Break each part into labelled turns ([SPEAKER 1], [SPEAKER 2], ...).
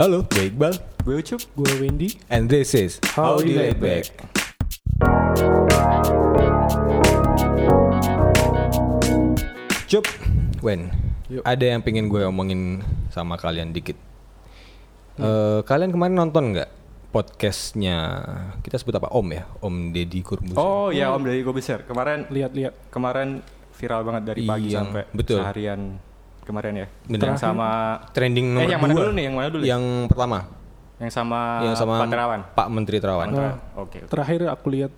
[SPEAKER 1] Halo, gue Iqbal.
[SPEAKER 2] Gue Ucup.
[SPEAKER 3] Gue Wendy.
[SPEAKER 1] And this is
[SPEAKER 3] How Laid
[SPEAKER 1] Laid Back. Cup, Wen,
[SPEAKER 3] Yuk.
[SPEAKER 1] ada yang pengen gue omongin sama kalian dikit. Eh, kalian kemarin nonton nggak podcastnya kita sebut apa Om ya Om Deddy Corbuzier
[SPEAKER 2] Oh ya Om dari Gobeser. Kemarin
[SPEAKER 3] Lihat-lihat.
[SPEAKER 2] kemarin viral banget dari pagi
[SPEAKER 1] Iya,
[SPEAKER 2] sampai
[SPEAKER 1] betul.
[SPEAKER 2] seharian kemarin ya.
[SPEAKER 1] Bener.
[SPEAKER 2] Yang sama
[SPEAKER 1] trending nomor
[SPEAKER 2] eh yang mana
[SPEAKER 1] dua.
[SPEAKER 2] dulu nih? Yang mana dulu?
[SPEAKER 1] yang pertama
[SPEAKER 2] Yang sama
[SPEAKER 1] yang sama
[SPEAKER 2] Pak Terawan.
[SPEAKER 1] Pak Menteri Terawan
[SPEAKER 2] Terawan. Oke.
[SPEAKER 3] Terakhir aku lihat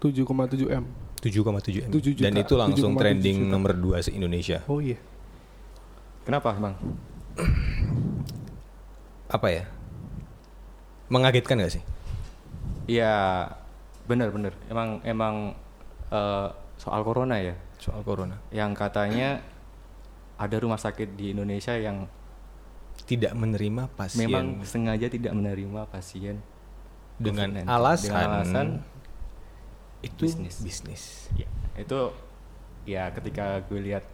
[SPEAKER 3] 7,7 m.
[SPEAKER 1] 7,7 M
[SPEAKER 3] 7 juta,
[SPEAKER 1] dan itu langsung
[SPEAKER 3] 7,7
[SPEAKER 1] trending
[SPEAKER 3] juta.
[SPEAKER 1] nomor 2 se Indonesia
[SPEAKER 3] Oh iya.
[SPEAKER 2] Kenapa bang?
[SPEAKER 1] apa ya mengagetkan gak sih
[SPEAKER 2] Iya bener-bener. Emang emang eh, soal corona ya.
[SPEAKER 1] soal corona
[SPEAKER 2] Yang katanya ada rumah sakit di Indonesia yang
[SPEAKER 1] tidak menerima pasien
[SPEAKER 2] memang sengaja tidak menerima pasien
[SPEAKER 1] dengan
[SPEAKER 2] COVID-19.
[SPEAKER 1] alasan,
[SPEAKER 2] Dengan alasan
[SPEAKER 1] itu
[SPEAKER 2] bisnis.
[SPEAKER 1] bisnis.
[SPEAKER 2] Ya, itu ya ketika gue lihat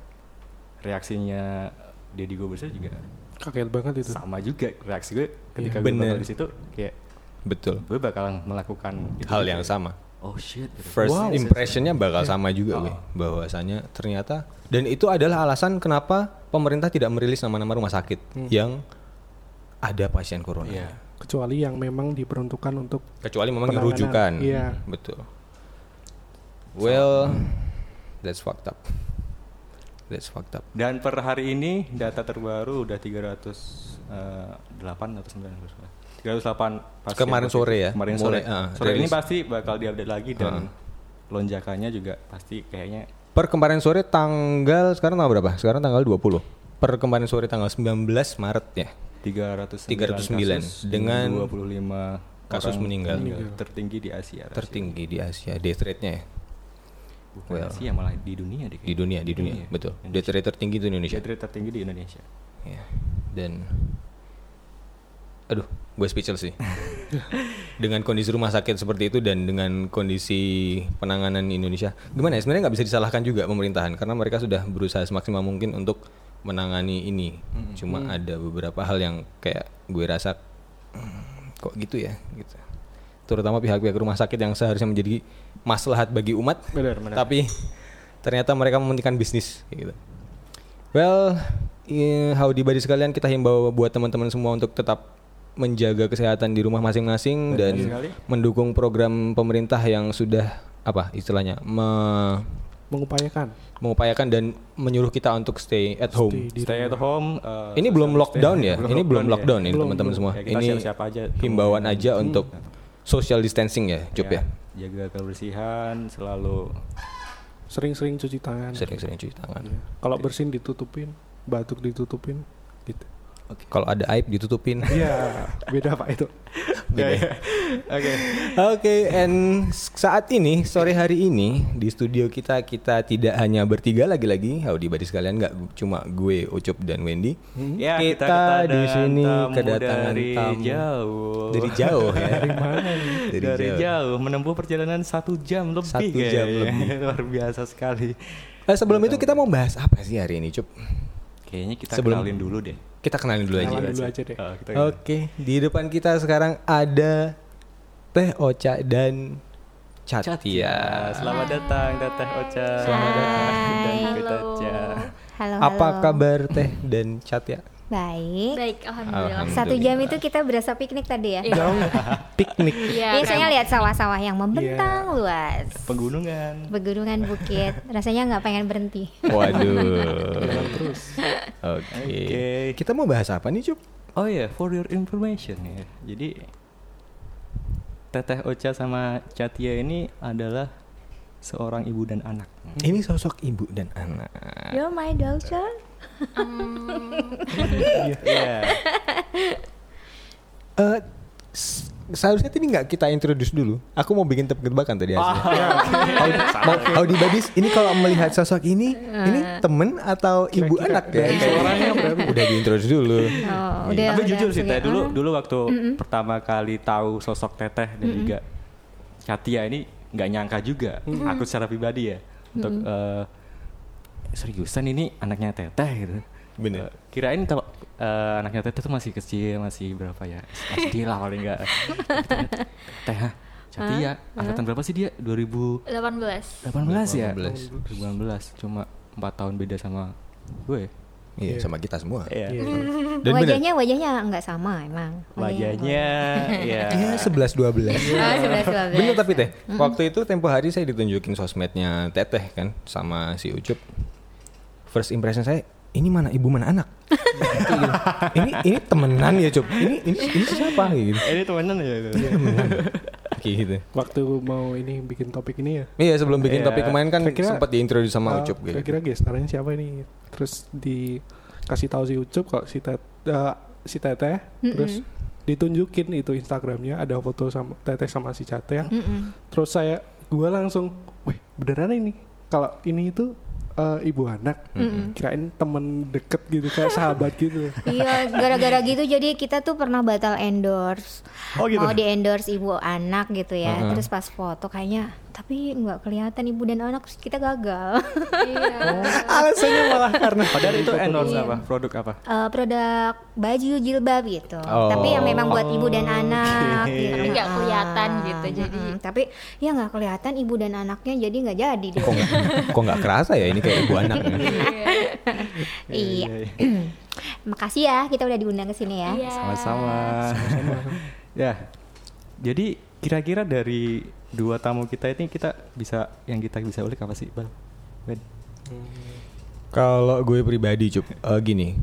[SPEAKER 2] reaksinya Deddy Gobeser juga
[SPEAKER 3] Kaget banget itu.
[SPEAKER 2] sama juga reaksi gue ketika
[SPEAKER 1] Iya,
[SPEAKER 2] gue
[SPEAKER 1] bener.
[SPEAKER 2] di situ kayak
[SPEAKER 1] Betul.
[SPEAKER 2] gue bakal melakukan itu
[SPEAKER 1] Hal
[SPEAKER 2] juga.
[SPEAKER 1] yang sama.
[SPEAKER 2] Oh shit. gitu.
[SPEAKER 1] First
[SPEAKER 3] Wow.
[SPEAKER 1] impressionnya bakal sama juga, gue. bahwasanya ternyata dan itu adalah alasan kenapa pemerintah tidak merilis nama-nama rumah sakit yang ada pasien corona.
[SPEAKER 2] Iya.
[SPEAKER 3] Kecuali yang memang diperuntukkan untuk
[SPEAKER 1] Kecuali memang
[SPEAKER 3] Penanganan.
[SPEAKER 1] dirujukan.
[SPEAKER 3] Iya.
[SPEAKER 1] Betul. Well, that's fucked up. That's fucked up.
[SPEAKER 2] Dan per hari ini data terbaru udah 308 atau 9 308 pasien
[SPEAKER 1] Kemarin
[SPEAKER 2] positif.
[SPEAKER 1] sore ya?
[SPEAKER 2] Kemarin
[SPEAKER 1] Mulai,
[SPEAKER 2] sore.
[SPEAKER 1] ah,
[SPEAKER 2] sore ini
[SPEAKER 1] rilis.
[SPEAKER 2] pasti bakal diupdate lagi dan lonjakannya juga pasti kayaknya
[SPEAKER 1] Per kemarin sore tanggal sekarang tanggal berapa? Sekarang tanggal 20. Per kemarin sore tanggal 19 Maret ya.
[SPEAKER 2] 309
[SPEAKER 1] 309 dengan
[SPEAKER 2] 25
[SPEAKER 1] kasus
[SPEAKER 2] orang
[SPEAKER 1] meninggal.
[SPEAKER 2] tertinggi di Asia.
[SPEAKER 1] Tertinggi di Asia death rate-nya ya.
[SPEAKER 2] Bukan
[SPEAKER 1] Well.
[SPEAKER 2] Asia malah di dunia deh.
[SPEAKER 1] Di dunia, di dunia, betul. Death rate tertinggi itu Indonesia.
[SPEAKER 2] Death rate tertinggi di Indonesia.
[SPEAKER 1] Ya. Dan aduh, gue speechless sih. dengan kondisi rumah sakit seperti itu dan dengan kondisi penanganan Indonesia, gimana ya? Sebenarnya nggak bisa disalahkan juga pemerintahan karena mereka sudah berusaha semaksimal mungkin untuk menangani ini. Cuma ada beberapa hal yang kayak gue rasa "Hmm, kok gitu ya, gitu. Terutama pihak-pihak rumah sakit yang seharusnya menjadi maslahat bagi umat,
[SPEAKER 3] benar benar.
[SPEAKER 1] tapi ternyata mereka mementingkan bisnis kayak gitu. Well, howdy buddy sekalian kita himbau buat teman-teman semua untuk tetap menjaga kesehatan di rumah masing-masing dan
[SPEAKER 2] sekali.
[SPEAKER 1] mendukung program pemerintah yang sudah apa istilahnya me-
[SPEAKER 3] Mengupayakan.
[SPEAKER 1] mengupayakan dan menyuruh kita untuk stay at home.
[SPEAKER 3] Stay di
[SPEAKER 2] Stay at home. uh,
[SPEAKER 1] Ini belum lockdown ya? Ini belum lockdown ini
[SPEAKER 3] Belum,
[SPEAKER 1] teman-teman semua.
[SPEAKER 2] Ya,
[SPEAKER 1] Ini
[SPEAKER 2] siap-siap aja.
[SPEAKER 1] himbauan aja untuk social distancing ya, Cup ya.
[SPEAKER 2] Jaga kebersihan, selalu
[SPEAKER 3] Sering-sering cuci tangan.
[SPEAKER 1] Sering-sering cuci tangan.
[SPEAKER 3] Iya. Kalau bersin ditutupin, batuk ditutupin, gitu.
[SPEAKER 1] Kalau ada aib ditutupin.
[SPEAKER 3] Iya, beda Pak itu.
[SPEAKER 1] Beda ya?
[SPEAKER 2] Oke.
[SPEAKER 1] Oke, and saat ini sore hari ini di studio kita kita tidak hanya bertiga lagi-lagi, Howdy buddy sekalian nggak cuma gue, Ucup dan Wendy.
[SPEAKER 2] Ya,
[SPEAKER 1] kita,
[SPEAKER 2] kita
[SPEAKER 1] di sini
[SPEAKER 2] tamu
[SPEAKER 1] kedatangan
[SPEAKER 2] dari
[SPEAKER 1] tamu
[SPEAKER 2] jauh.
[SPEAKER 1] dari jauh ya.
[SPEAKER 3] Dari mana nih?
[SPEAKER 1] Dari
[SPEAKER 2] Dari,
[SPEAKER 1] jauh.
[SPEAKER 2] jauh. menempuh perjalanan satu jam lebih
[SPEAKER 1] Satu jam
[SPEAKER 2] kayaknya.
[SPEAKER 1] lebih.
[SPEAKER 2] luar biasa sekali
[SPEAKER 1] Eh, sebelum itu kita mau bahas apa sih hari ini, Cup?
[SPEAKER 2] kayaknya kita
[SPEAKER 1] Sebelum-
[SPEAKER 2] kenalin dulu deh
[SPEAKER 1] Kita kenalin dulu aja.
[SPEAKER 3] Kenalan dulu aja deh.
[SPEAKER 2] Oh,
[SPEAKER 1] Oke, di depan kita sekarang ada Teh Ocha dan Cat.
[SPEAKER 2] Cat
[SPEAKER 1] Ya.
[SPEAKER 2] Selamat datang Teteh Ocha.
[SPEAKER 1] Selamat datang.
[SPEAKER 2] Dan Teh
[SPEAKER 4] halo.
[SPEAKER 2] Ocha.
[SPEAKER 4] Halo,
[SPEAKER 1] Apa
[SPEAKER 4] halo.
[SPEAKER 1] kabar Teh dan Cat ya?
[SPEAKER 4] Baik.
[SPEAKER 5] Baik, alhamdulillah.
[SPEAKER 1] Alhamdulillah.
[SPEAKER 4] Satu jam itu kita berasa piknik tadi ya.
[SPEAKER 3] Jauh.
[SPEAKER 1] Piknik.
[SPEAKER 5] Iya,
[SPEAKER 4] Biasanya lihat sawah-sawah yang membentang luas.
[SPEAKER 2] Pegunungan.
[SPEAKER 4] Pegunungan bukit. Rasanya nggak pengen berhenti.
[SPEAKER 1] Waduh.
[SPEAKER 3] terus.
[SPEAKER 1] Oke.
[SPEAKER 2] Oke.
[SPEAKER 1] Kita mau bahas apa nih, Cup?
[SPEAKER 2] Oh ya, for your information ya. Jadi Teteh Ocha sama Chatia ini adalah seorang ibu dan anak.
[SPEAKER 1] Ini sosok ibu dan anak.
[SPEAKER 4] You're my daughter.
[SPEAKER 2] Iya.
[SPEAKER 1] Eh, s- seharusnya tadi nggak kita introduce dulu. Aku mau bikin tebak-tebakan tadi aslinya. How, mau- how di Badis, ini kalau melihat sosok ini, ini temen atau ibu
[SPEAKER 3] Kira-kira
[SPEAKER 1] anak ya?
[SPEAKER 3] suaranya berarti.
[SPEAKER 1] Udah diintroduce dulu.
[SPEAKER 4] Oh, udah.
[SPEAKER 2] Tapi
[SPEAKER 4] udah
[SPEAKER 2] jujur sih. Teh, dulu
[SPEAKER 4] Ah.
[SPEAKER 2] dulu waktu pertama kali tahu sosok Teteh dan juga Chatia ini nggak nyangka juga. Aku secara pribadi ya untuk eh, seriusan ini anaknya Teteh gitu.
[SPEAKER 1] Bener.
[SPEAKER 2] Eh, kirain kalau eh, anaknya teteh tuh masih kecil masih berapa ya SD lah paling enggak teh ha? Jati ya angkatan berapa sih dia 2018
[SPEAKER 4] 18
[SPEAKER 2] ya
[SPEAKER 1] 18.
[SPEAKER 2] 2018 cuma 4 tahun beda sama gue
[SPEAKER 1] Iya, sama kita semua.
[SPEAKER 2] Iya.
[SPEAKER 3] Iya.
[SPEAKER 1] Dan bener.
[SPEAKER 4] wajahnya wajahnya nggak sama emang
[SPEAKER 2] wajahnya ya
[SPEAKER 1] Iya, 11 12.
[SPEAKER 4] Ah, 11 12.
[SPEAKER 1] Bener tapi teh, waktu itu tempo hari saya ditunjukin sosmednya Teteh kan sama si Ucup. First impression saya, ini mana ibu mana anak? Kayak gitu. ini ini temenan ya Cup. Ini ini ini siapa gitu.
[SPEAKER 2] ini temenan ya
[SPEAKER 1] Kayak gitu.
[SPEAKER 3] Waktu mau ini bikin topik ini ya.
[SPEAKER 1] Iya sebelum bikin
[SPEAKER 2] Iya.
[SPEAKER 1] topik kemarin kan sempat diintroduce sama
[SPEAKER 3] ah,
[SPEAKER 1] Ucup gitu.
[SPEAKER 3] Kira-kira gestarnya siapa ini? Terus dikasih tahu si Ucup kalau si tet eh, si Teteh terus ditunjukin itu Instagramnya ada foto sama Teteh sama si Cate ya.
[SPEAKER 4] Mm-mm.
[SPEAKER 3] Terus saya gua langsung, wih beneran ini. Kalau ini itu eh, ibu anak, kirain temen deket gitu kayak sahabat gitu.
[SPEAKER 4] Iya, gara-gara gitu jadi kita tuh pernah batal endorse.
[SPEAKER 2] Oh, gitu?
[SPEAKER 4] Mau di endorse ibu anak gitu ya.
[SPEAKER 1] Heeh.
[SPEAKER 4] Terus pas foto kayaknya tapi nggak kelihatan ibu dan anak kita gagal.
[SPEAKER 1] Alasannya malah karena
[SPEAKER 2] padahal itu endorse
[SPEAKER 4] Iya.
[SPEAKER 2] apa produk apa
[SPEAKER 4] Eh, produk baju jilbab gitu.
[SPEAKER 1] Oh.
[SPEAKER 4] Tapi yang memang buat ibu dan anak
[SPEAKER 2] Oke.
[SPEAKER 4] gitu.
[SPEAKER 5] Tapi nggak kelihatan gitu, jadi-
[SPEAKER 4] Mm-mm. tapi ya nggak kelihatan ibu dan anaknya jadi nggak jadi deh.
[SPEAKER 1] kok nggak kok nggak kerasa ya ini kayak ibu anak. ya?
[SPEAKER 4] iya. Makasih ya kita udah diundang ke sini ya.
[SPEAKER 5] Iya.
[SPEAKER 2] sama-sama ya jadi kira-kira dari dua tamu kita ini kita bisa yang kita bisa ulik apa sih bal Ben?
[SPEAKER 1] Kalau gue pribadi cup eh, gini,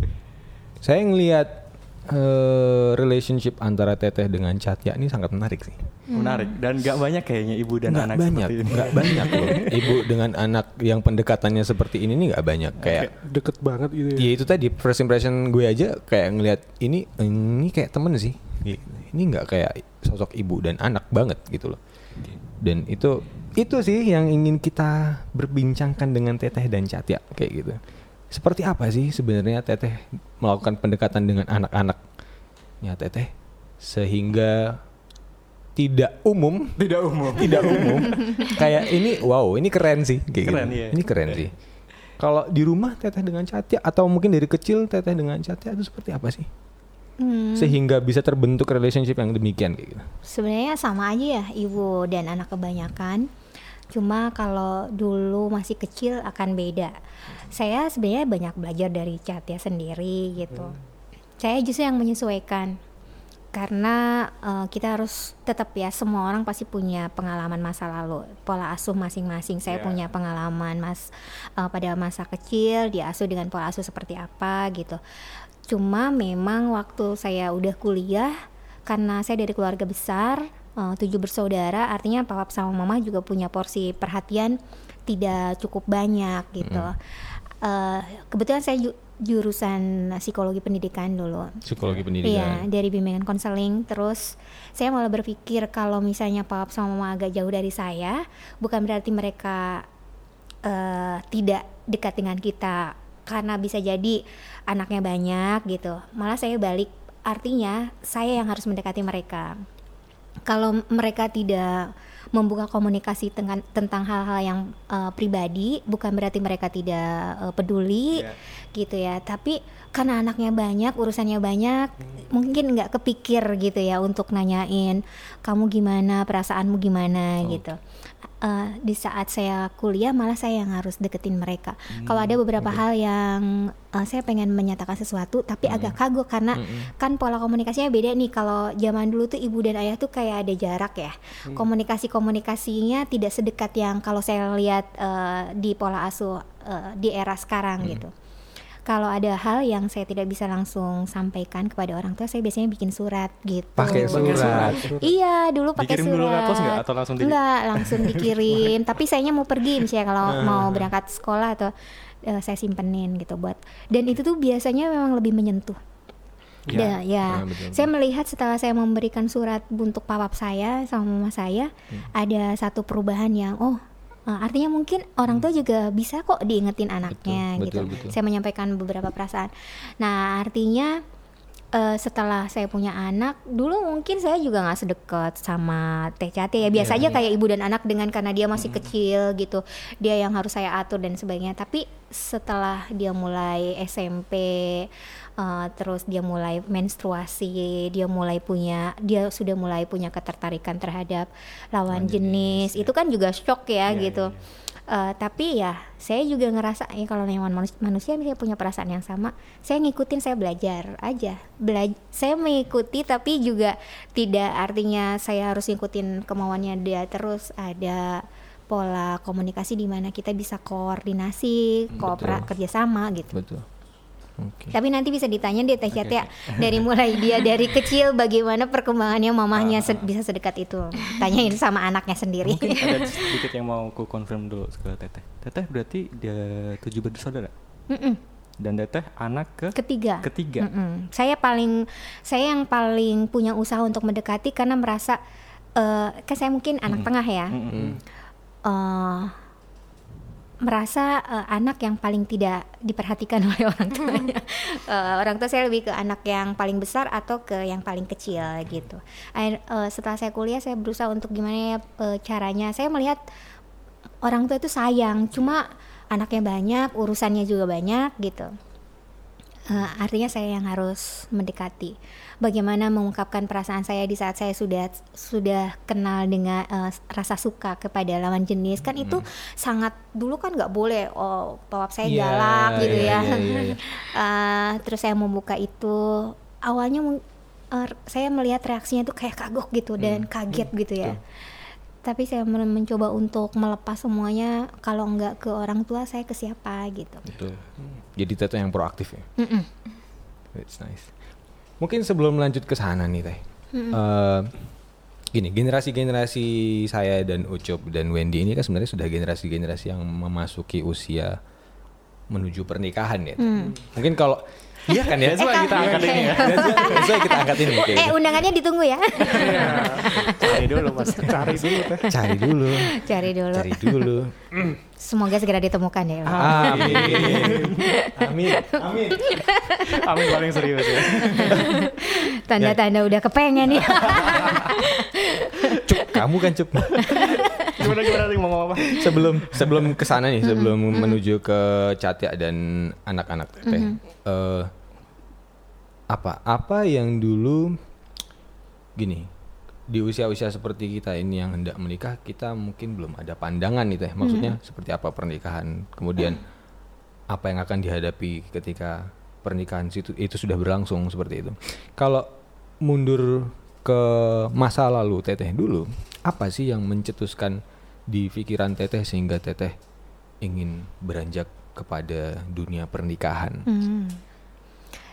[SPEAKER 1] saya ngelihat eh, relationship antara Teteh dengan Catya ini sangat menarik sih.
[SPEAKER 2] menarik dan nggak banyak kayaknya ibu dan
[SPEAKER 1] nggak
[SPEAKER 2] anak
[SPEAKER 1] banyak,
[SPEAKER 2] seperti ini
[SPEAKER 1] nggak banyak loh. Ibu dengan anak yang pendekatannya seperti ini nih nggak banyak. Kayak
[SPEAKER 3] Deket banget gitu ya.
[SPEAKER 1] ya itu tadi first impression gue aja kayak ngelihat ini ini kayak temen sih. Ini nggak kayak sosok ibu dan anak banget gitu loh. Dan itu itu sih yang ingin kita berbincangkan dengan Teteh dan Catya kayak gitu. Seperti apa sih sebenarnya Teteh melakukan pendekatan dengan anak-anaknya Teteh sehingga tidak umum
[SPEAKER 2] tidak umum
[SPEAKER 1] tidak umum kayak ini wow ini keren sih kayak
[SPEAKER 2] Keren,
[SPEAKER 1] gitu.
[SPEAKER 2] iya.
[SPEAKER 1] ini keren sih kalau di rumah teteh dengan Catya atau mungkin dari kecil teteh dengan Catya itu seperti apa sih
[SPEAKER 4] Hmm,
[SPEAKER 1] sehingga bisa terbentuk relationship yang demikian kayak gitu
[SPEAKER 4] sebenarnya sama aja ya ibu dan anak kebanyakan. Cuma kalau dulu masih kecil akan beda. Saya sebenarnya banyak belajar dari Catya sendiri gitu. Saya justru yang menyesuaikan karena eh, kita harus tetap ya semua orang pasti punya pengalaman masa lalu pola asuh masing-masing saya
[SPEAKER 2] Ya.
[SPEAKER 4] punya pengalaman mas eh, pada masa kecil diasuh dengan pola asuh seperti apa gitu cuma memang waktu saya udah kuliah karena saya dari keluarga besar eh, tujuh bersaudara artinya papa sama mama juga punya porsi perhatian tidak cukup banyak gitu. Eh, kebetulan saya ju- jurusan psikologi pendidikan dulu.
[SPEAKER 1] Psikologi
[SPEAKER 4] Iya,
[SPEAKER 1] pendidikan.
[SPEAKER 4] dari bimbingan konseling. Terus saya malah berpikir kalau misalnya papa sama mama agak jauh dari saya, bukan berarti mereka eh, tidak dekat dengan kita karena bisa jadi anaknya banyak gitu. Malah saya balik artinya saya yang harus mendekati mereka. Kalau mereka tidak membuka komunikasi dengan, tentang hal-hal yang eh, pribadi, bukan berarti mereka tidak eh, peduli
[SPEAKER 2] Iya.
[SPEAKER 4] gitu ya. Tapi karena anaknya banyak, urusannya banyak, mungkin nggak kepikir gitu ya untuk nanyain kamu gimana, perasaanmu gimana gitu. Eh, di saat saya kuliah malah saya yang harus deketin mereka. Kalau ada beberapa hal yang eh, saya pengen menyatakan sesuatu tapi agak kagok karena kan pola komunikasinya beda nih. Kalau zaman dulu tuh ibu dan ayah tuh kayak ada jarak ya. Komunikasi komunikasinya tidak sedekat yang kalau saya lihat eh, di pola asuh eh, di era sekarang gitu. Kalau ada hal yang saya tidak bisa langsung sampaikan kepada orang tua, saya biasanya bikin surat gitu.
[SPEAKER 1] pakai surat
[SPEAKER 4] Iya, dulu pakai
[SPEAKER 2] Dikirim
[SPEAKER 4] surat.
[SPEAKER 2] dulu ke pos nggak? Atau langsung di-
[SPEAKER 4] Enggak, langsung dikirim. Tapi sayanya mau pergi misalnya kalau mau berangkat sekolah atau eh, saya simpenin gitu buat. Dan itu tuh biasanya memang lebih menyentuh.
[SPEAKER 2] Ya.
[SPEAKER 4] Ya, ya.
[SPEAKER 1] Ah, betul,
[SPEAKER 4] Saya melihat setelah saya memberikan surat untuk papap saya sama mama saya, ada satu perubahan yang oh eh, artinya mungkin orang tua juga bisa kok diingetin anaknya
[SPEAKER 1] betul,
[SPEAKER 4] gitu.
[SPEAKER 1] betul.
[SPEAKER 4] Saya menyampaikan beberapa perasaan. Nah, artinya eh, setelah saya punya anak, dulu mungkin saya juga nggak sedekat sama Teh Cate ya. Biasa aja kayak ibu dan anak dengan karena dia masih kecil gitu. Dia yang harus saya atur dan sebagainya. Tapi setelah dia mulai SMP, eh, terus dia mulai menstruasi, dia mulai punya, dia sudah mulai punya ketertarikan terhadap lawan jenis. Itu kan juga shock ya gitu. Eh, tapi ya saya juga ngerasa ya kalau hewan manus- manusia saya punya perasaan yang sama saya ngikutin saya belajar aja. Bela- saya mengikuti tapi juga tidak artinya saya harus ngikutin kemauannya dia terus. Ada pola komunikasi di mana kita bisa koordinasi koopera kerjasama gitu.
[SPEAKER 1] Betul. Oke.
[SPEAKER 4] tapi nanti bisa ditanya deh Teh Cat ya dari mulai dia dari kecil bagaimana perkembangannya mamahnya
[SPEAKER 1] Ah.
[SPEAKER 4] se- bisa sedekat itu tanyain sama anaknya sendiri
[SPEAKER 2] Mungkin ada sedikit yang mau ku confirm dulu ke Teteh. Teteh berarti dia tujuh bersaudara
[SPEAKER 4] Mm-mm.
[SPEAKER 2] dan Teteh anak ke
[SPEAKER 4] ketiga
[SPEAKER 2] ketiga.
[SPEAKER 4] Mm-mm. Saya paling saya yang paling punya usaha untuk mendekati karena merasa eh kan saya mungkin anak tengah ya.
[SPEAKER 2] Mm-mm.
[SPEAKER 4] Eh, merasa eh, anak yang paling tidak diperhatikan oleh orang tuanya. Eh, orang tua saya lebih ke anak yang paling besar atau ke yang paling kecil gitu. Akhir- eh, setelah saya kuliah saya berusaha untuk gimana ya eh, caranya. Saya melihat orang tua itu sayang, cuma anaknya banyak, urusannya juga banyak gitu. Eh, artinya saya yang harus mendekati. Bagaimana mengungkapkan perasaan saya di saat saya sudah sudah kenal dengan eh, rasa suka kepada lawan jenis kan itu sangat dulu kan nggak boleh oh pawap saya
[SPEAKER 1] Iya,
[SPEAKER 4] galak gitu
[SPEAKER 1] iya,
[SPEAKER 4] ya.
[SPEAKER 1] iya, iya, iya.
[SPEAKER 4] Eh, terus saya membuka itu awalnya eh, saya melihat reaksinya tuh kayak kagok gitu dan kaget gitu ya. Tapi saya men- mencoba untuk melepas semuanya kalau nggak ke orang tua saya ke siapa gitu.
[SPEAKER 1] Betul. Jadi Teto yang proaktif ya.
[SPEAKER 4] Mm-mm.
[SPEAKER 1] That's nice. Mungkin sebelum lanjut ke sana nih Teh. Eh, gini, generasi-generasi saya dan Ucup dan Wendy ini kan sebenarnya sudah generasi-generasi yang memasuki usia menuju pernikahan ya. Teh. Mungkin kalau Iya kan ya?
[SPEAKER 2] Why kita angkat ini ya.
[SPEAKER 1] Why kita angkat ini.
[SPEAKER 4] Eh undangannya ditunggu ya.
[SPEAKER 2] Cari dulu mas.
[SPEAKER 3] Cari dulu.
[SPEAKER 1] Cari dulu.
[SPEAKER 4] Cari dulu.
[SPEAKER 1] Cari dulu.
[SPEAKER 4] Semoga segera ditemukan ya.
[SPEAKER 1] Amin. Amin. Amin.
[SPEAKER 2] Amin paling serius ya.
[SPEAKER 4] Tanda-tanda udah kepengen nih.
[SPEAKER 1] Cup, kamu kan Cup.
[SPEAKER 2] Gimana gimana mau ngomong apa?
[SPEAKER 1] sebelum sebelum ke sana nih, sebelum menuju ke Catia dan anak-anak teh. eh, apa apa yang dulu gini di usia-usia seperti kita ini yang hendak menikah kita mungkin belum ada pandangan nih teh. Maksudnya seperti apa pernikahan? Kemudian apa yang akan dihadapi ketika pernikahan itu itu sudah berlangsung seperti itu. Kalau mundur ke masa lalu teteh dulu apa sih yang mencetuskan di pikiran teteh sehingga teteh ingin beranjak kepada dunia pernikahan
[SPEAKER 4] Hmm.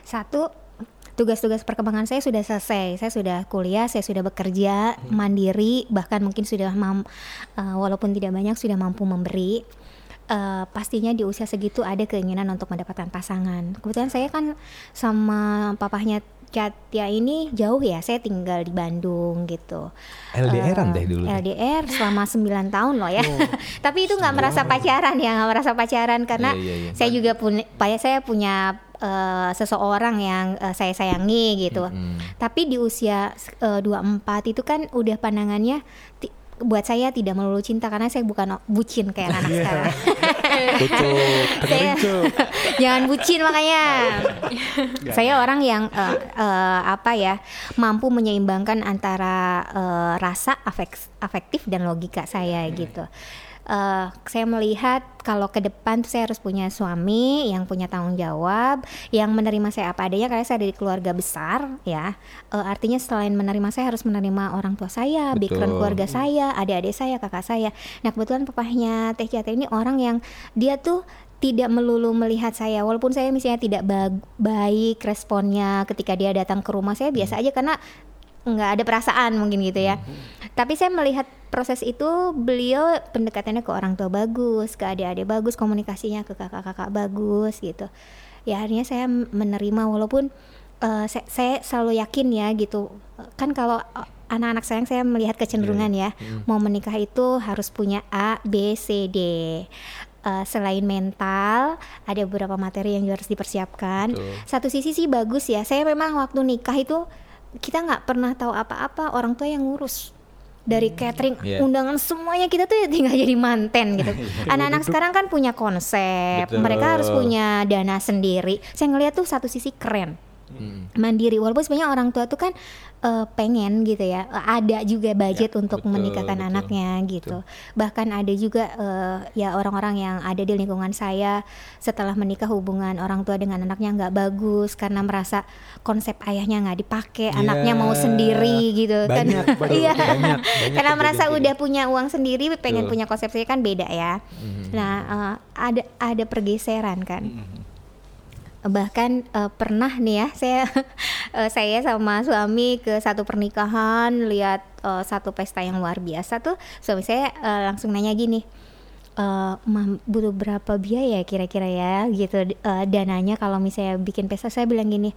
[SPEAKER 4] Satu, tugas-tugas perkembangan saya sudah selesai. Saya sudah kuliah, saya sudah bekerja mandiri, bahkan mungkin sudah mam, eh, walaupun tidak banyak sudah mampu memberi. Eh, pastinya di usia segitu ada keinginan untuk mendapatkan pasangan. Kebetulan saya kan sama papahnya Katya ini jauh ya. Saya tinggal di Bandung gitu.
[SPEAKER 1] LDR-an
[SPEAKER 4] Eh,
[SPEAKER 1] deh dulu.
[SPEAKER 4] LDR selama 9 tahun loh ya. Tapi itu nggak merasa pacaran ya, nggak merasa pacaran karena
[SPEAKER 1] Iya, iya, iya.
[SPEAKER 4] saya juga punya, saya punya eh, seseorang yang eh, saya sayangi gitu. Tapi di usia eh, 24 itu kan udah pandangannya buat saya tidak melulu cinta karena saya bukan bucin kayak anak sekarang.
[SPEAKER 1] Tutup.
[SPEAKER 4] saya jangan bucin makanya. saya orang yang eh, eh, apa ya mampu menyeimbangkan antara eh, rasa afek- afektif dan logika saya gitu. Eh, saya melihat kalau ke depan tuh saya harus punya suami yang punya tanggung jawab, yang menerima saya apa adanya karena saya dari keluarga besar ya. Eh, artinya selain menerima saya harus menerima orang tua saya, background
[SPEAKER 1] Betul.
[SPEAKER 4] keluarga saya, adik-adik saya, kakak saya. Nah kebetulan papahnya Teh Ciata ini orang yang dia tuh tidak melulu melihat saya walaupun saya misalnya tidak baik responnya ketika dia datang ke rumah saya biasa aja karena nggak ada perasaan mungkin gitu ya. Tapi saya melihat proses itu beliau pendekatannya ke orang tua bagus ke adik-adik bagus komunikasinya ke kakak-kakak bagus gitu. Ya akhirnya saya menerima walaupun eh, saya, saya selalu yakin ya gitu. Kan kalau eh, anak-anak sayang saya melihat kecenderungan ya. Mau menikah itu harus punya A B C D. Eh, selain mental ada beberapa materi yang juga harus dipersiapkan.
[SPEAKER 1] Betul.
[SPEAKER 4] Satu sisi sih bagus ya. Saya memang waktu nikah itu kita nggak pernah tahu apa-apa, orang tua yang ngurus dari catering,
[SPEAKER 1] Iya.
[SPEAKER 4] undangan semuanya kita tuh tinggal jadi manten gitu. Anak-anak sekarang kan punya konsep,
[SPEAKER 1] Betul.
[SPEAKER 4] mereka harus punya dana sendiri. Saya ngeliat tuh satu sisi keren
[SPEAKER 1] Hmm.
[SPEAKER 4] mandiri walaupun sebenarnya orang tua tuh kan eh, pengen gitu ya ada juga budget untuk
[SPEAKER 1] betul,
[SPEAKER 4] menikahkan
[SPEAKER 1] betul.
[SPEAKER 4] anaknya gitu. Bahkan ada juga eh, ya orang-orang yang ada di lingkungan saya setelah menikah hubungan orang tua dengan anaknya nggak bagus karena merasa konsep ayahnya nggak dipakai anaknya mau
[SPEAKER 1] Ya,
[SPEAKER 4] sendiri gitu
[SPEAKER 1] banyak,
[SPEAKER 4] kan iya.
[SPEAKER 1] banyak, banyak
[SPEAKER 4] karena merasa
[SPEAKER 1] kejadian
[SPEAKER 4] udah punya uang sendiri pengen
[SPEAKER 1] Betul.
[SPEAKER 4] punya konsep sendiri kan beda ya. Nah eh, ada ada pergeseran kan bahkan eh, pernah nih ya saya eh, saya sama suami ke satu pernikahan lihat eh, satu pesta yang luar biasa tuh suami saya eh, langsung nanya gini eh "Mam, butuh berapa biaya kira-kira ya? Gitu eh, dananya kalau misalnya bikin pesta saya bilang gini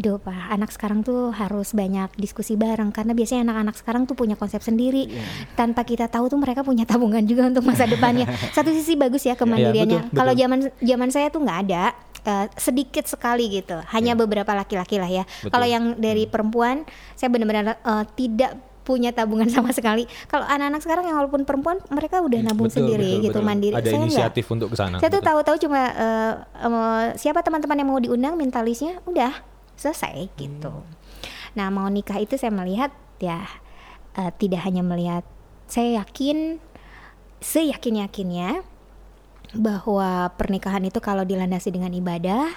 [SPEAKER 4] duh pak anak sekarang tuh harus banyak diskusi bareng karena biasanya anak-anak sekarang tuh punya konsep sendiri. Tanpa kita tahu tuh mereka punya tabungan juga untuk masa depannya. Satu sisi bagus ya kemandiriannya.
[SPEAKER 1] betul,
[SPEAKER 4] kalau
[SPEAKER 1] betul.
[SPEAKER 4] zaman zaman saya tuh nggak ada eh, sedikit sekali gitu. Hanya beberapa laki-laki lah ya. Kalau yang dari perempuan saya benar-benar eh, tidak punya tabungan sama sekali. Kalau anak-anak sekarang yang walaupun perempuan mereka udah nabung
[SPEAKER 1] Betul,
[SPEAKER 4] sendiri
[SPEAKER 1] betul,
[SPEAKER 4] gitu
[SPEAKER 1] betul.
[SPEAKER 4] mandiri.
[SPEAKER 1] Ada
[SPEAKER 4] saya
[SPEAKER 1] inisiatif untuk ke sana.
[SPEAKER 4] saya tuh
[SPEAKER 1] betul.
[SPEAKER 4] tahu-tahu cuma eh, eh, siapa teman-teman yang mau diundang minta listnya udah selesai gitu. Nah mau nikah itu saya melihat ya eh, tidak hanya melihat saya yakin seyakin yakinnya bahwa pernikahan itu kalau dilandasi dengan ibadah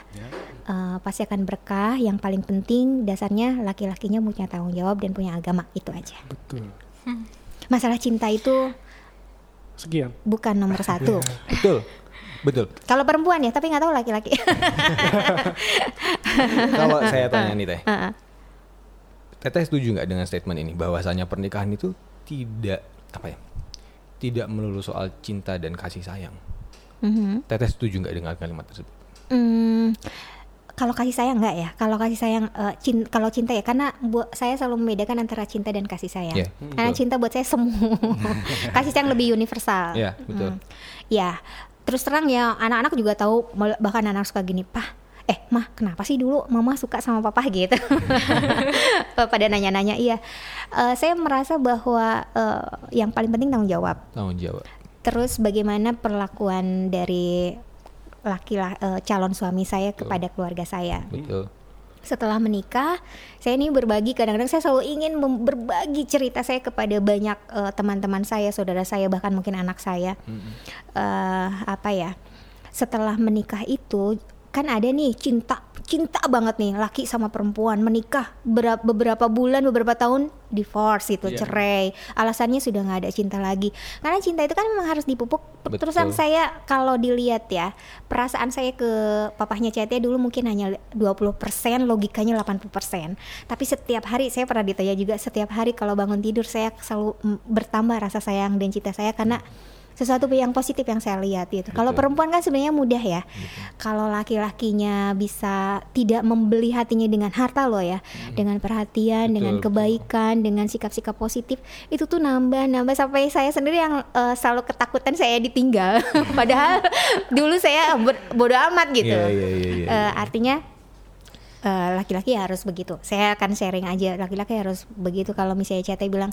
[SPEAKER 4] eh, pasti akan berkah yang paling penting dasarnya laki-lakinya punya tanggung jawab dan punya agama itu aja
[SPEAKER 3] Betul.
[SPEAKER 4] masalah cinta itu
[SPEAKER 3] Sekian.
[SPEAKER 4] bukan nomor satu
[SPEAKER 1] Betul. Betul.
[SPEAKER 4] kalau perempuan ya tapi nggak tahu laki-laki
[SPEAKER 1] Kalau saya tanya nih Teh.
[SPEAKER 4] Heeh.
[SPEAKER 1] Teteh setuju nggak dengan statement ini bahwasanya pernikahan itu tidak apa ya? Tidak melulu soal cinta dan kasih sayang.
[SPEAKER 4] Mhm.
[SPEAKER 1] Teteh setuju nggak dengan kalimat tersebut?
[SPEAKER 4] Hmm, kalau kasih sayang enggak ya? Kalau kasih sayang, eh, cin- kalau cinta ya, karena buat saya selalu membedakan antara cinta dan kasih sayang.
[SPEAKER 1] Iya,
[SPEAKER 4] Karena
[SPEAKER 1] betul.
[SPEAKER 4] cinta buat saya semua, kasih sayang lebih universal.
[SPEAKER 1] Iya, betul.
[SPEAKER 4] Hmm. Ya, terus terang ya, anak-anak juga tahu, bahkan anak suka gini, pah, eh mah kenapa sih dulu mama suka sama papa gitu? Pada nanya-nanya, iya. Eh, saya merasa bahwa eh, yang paling penting tanggung jawab
[SPEAKER 1] Tanggung jawab.
[SPEAKER 4] Terus bagaimana perlakuan dari laki la- eh, calon suami saya kepada keluarga saya?
[SPEAKER 1] Betul.
[SPEAKER 4] setelah menikah saya ini berbagi kadang-kadang saya selalu ingin berbagi cerita saya kepada banyak eh, teman-teman saya saudara saya bahkan mungkin anak saya. Eh, apa ya? Setelah menikah itu kan ada nih cinta cinta banget nih laki sama perempuan menikah Bera- beberapa bulan beberapa tahun divorce itu
[SPEAKER 1] Iya.
[SPEAKER 4] cerai alasannya sudah nggak ada cinta lagi karena cinta itu kan memang harus dipupuk
[SPEAKER 1] Betul.
[SPEAKER 4] terusan saya kalau dilihat ya perasaan saya ke papahnya CT dulu mungkin hanya 20% logikanya 80% tapi setiap hari saya pernah ditanya juga setiap hari kalau bangun tidur saya selalu bertambah rasa sayang dan cinta saya karena sesuatu yang positif yang saya lihat gitu. Kalau perempuan kan sebenarnya mudah ya. Kalau laki-lakinya bisa tidak membeli hatinya dengan harta loh ya, dengan perhatian, dengan
[SPEAKER 1] Betul,
[SPEAKER 4] kebaikan, dengan sikap-sikap positif, itu tuh nambah nambah sampai saya sendiri yang eh, selalu ketakutan saya ditinggal. Padahal dulu saya bodoh amat gitu.
[SPEAKER 1] Iya, iya, iya, iya.
[SPEAKER 4] Eh, artinya eh, laki-laki harus begitu. Saya akan sharing aja laki-laki harus begitu. Kalau misalnya CT bilang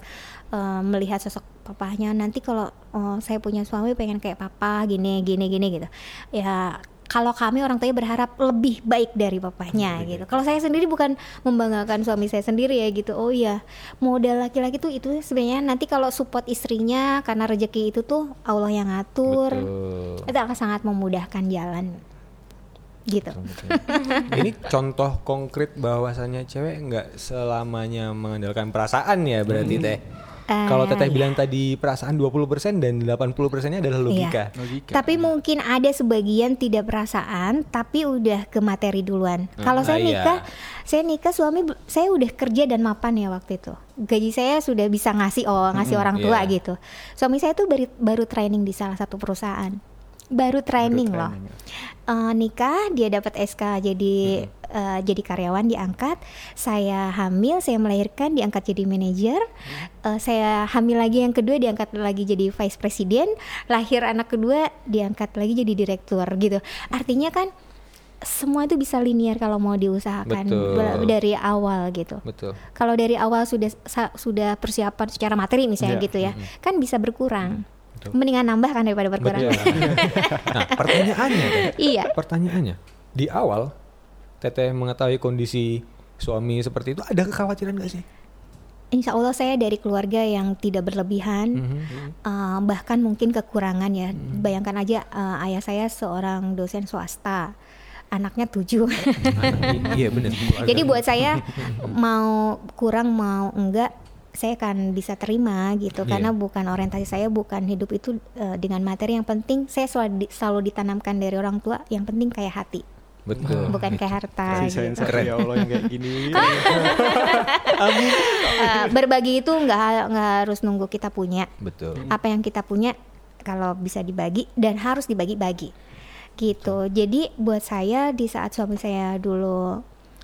[SPEAKER 4] eh, melihat sosok papahnya nanti kalau oh, saya punya suami pengen kayak papa gini gini gini gitu. Ya kalau kami orang tuanya berharap lebih baik dari papahnya gitu. Kalau saya sendiri bukan membanggakan suami saya sendiri ya gitu. Oh iya, modal laki-laki tuh itu sebenarnya nanti kalau support istrinya karena rezeki itu tuh Allah yang ngatur.
[SPEAKER 1] Betul.
[SPEAKER 4] Itu akan sangat memudahkan jalan. Gitu.
[SPEAKER 1] Ini contoh konkret bahwasannya cewek nggak selamanya mengandalkan perasaan ya berarti teh.
[SPEAKER 4] Eh,
[SPEAKER 1] Kalau teteh
[SPEAKER 4] iya.
[SPEAKER 1] bilang tadi perasaan 20% dan 80%-nya adalah logika.
[SPEAKER 2] Logika.
[SPEAKER 4] Tapi mungkin ada sebagian tidak perasaan, tapi udah ke materi duluan. Kalau
[SPEAKER 1] ah,
[SPEAKER 4] saya
[SPEAKER 1] iya.
[SPEAKER 4] nikah, saya nikah suami saya udah kerja dan mapan ya waktu itu. Gaji saya sudah bisa ngasih oh ngasih orang tua
[SPEAKER 1] iya.
[SPEAKER 4] gitu. Suami saya tuh baru baru training di salah satu perusahaan. baru training
[SPEAKER 2] Baru
[SPEAKER 4] loh.
[SPEAKER 2] training, ya.
[SPEAKER 4] Eh, nikah dia dapat SK jadi eh, jadi karyawan diangkat. Saya hamil, saya melahirkan diangkat jadi manajer. Eh, saya hamil lagi yang kedua diangkat lagi jadi vice president. Lahir anak kedua diangkat lagi jadi direktur gitu. Artinya kan semua itu bisa linear kalau mau diusahakan
[SPEAKER 1] Betul.
[SPEAKER 4] Dari awal gitu.
[SPEAKER 1] Betul.
[SPEAKER 4] Kalau dari awal sudah sudah persiapan secara materi misalnya
[SPEAKER 2] Iya.
[SPEAKER 4] gitu ya, kan bisa berkurang.
[SPEAKER 1] Betul.
[SPEAKER 4] Mendingan nambah kan daripada berkurang.
[SPEAKER 1] Betul. nah, pertanyaannya,
[SPEAKER 4] iya.
[SPEAKER 1] pertanyaannya, di awal Teteh mengetahui kondisi suami seperti itu, ada kekhawatiran gak sih?
[SPEAKER 4] Insya Allah saya dari keluarga yang tidak berlebihan,
[SPEAKER 1] Mhm.
[SPEAKER 4] eh, bahkan mungkin kekurangan ya.
[SPEAKER 1] Hmm.
[SPEAKER 4] Bayangkan aja eh, ayah saya seorang dosen swasta, anaknya tujuh.
[SPEAKER 1] Anak- iya benar.
[SPEAKER 4] Jadi buat saya mau kurang mau enggak, saya akan bisa terima gitu
[SPEAKER 1] Iya.
[SPEAKER 4] karena bukan orientasi saya bukan hidup itu eh, dengan materi yang penting saya selalu, di- selalu ditanamkan dari orang tua yang penting kayak hati
[SPEAKER 1] Betul.
[SPEAKER 4] bukan kayak harta
[SPEAKER 3] Si
[SPEAKER 4] gitu.
[SPEAKER 3] sensor
[SPEAKER 1] Keren.
[SPEAKER 3] ya Allah yang kayak gini.
[SPEAKER 4] Eh, berbagi itu nggak nggak harus nunggu kita punya
[SPEAKER 1] Betul.
[SPEAKER 4] apa yang kita punya kalau bisa dibagi dan harus dibagi-bagi gitu jadi buat saya di saat suami saya dulu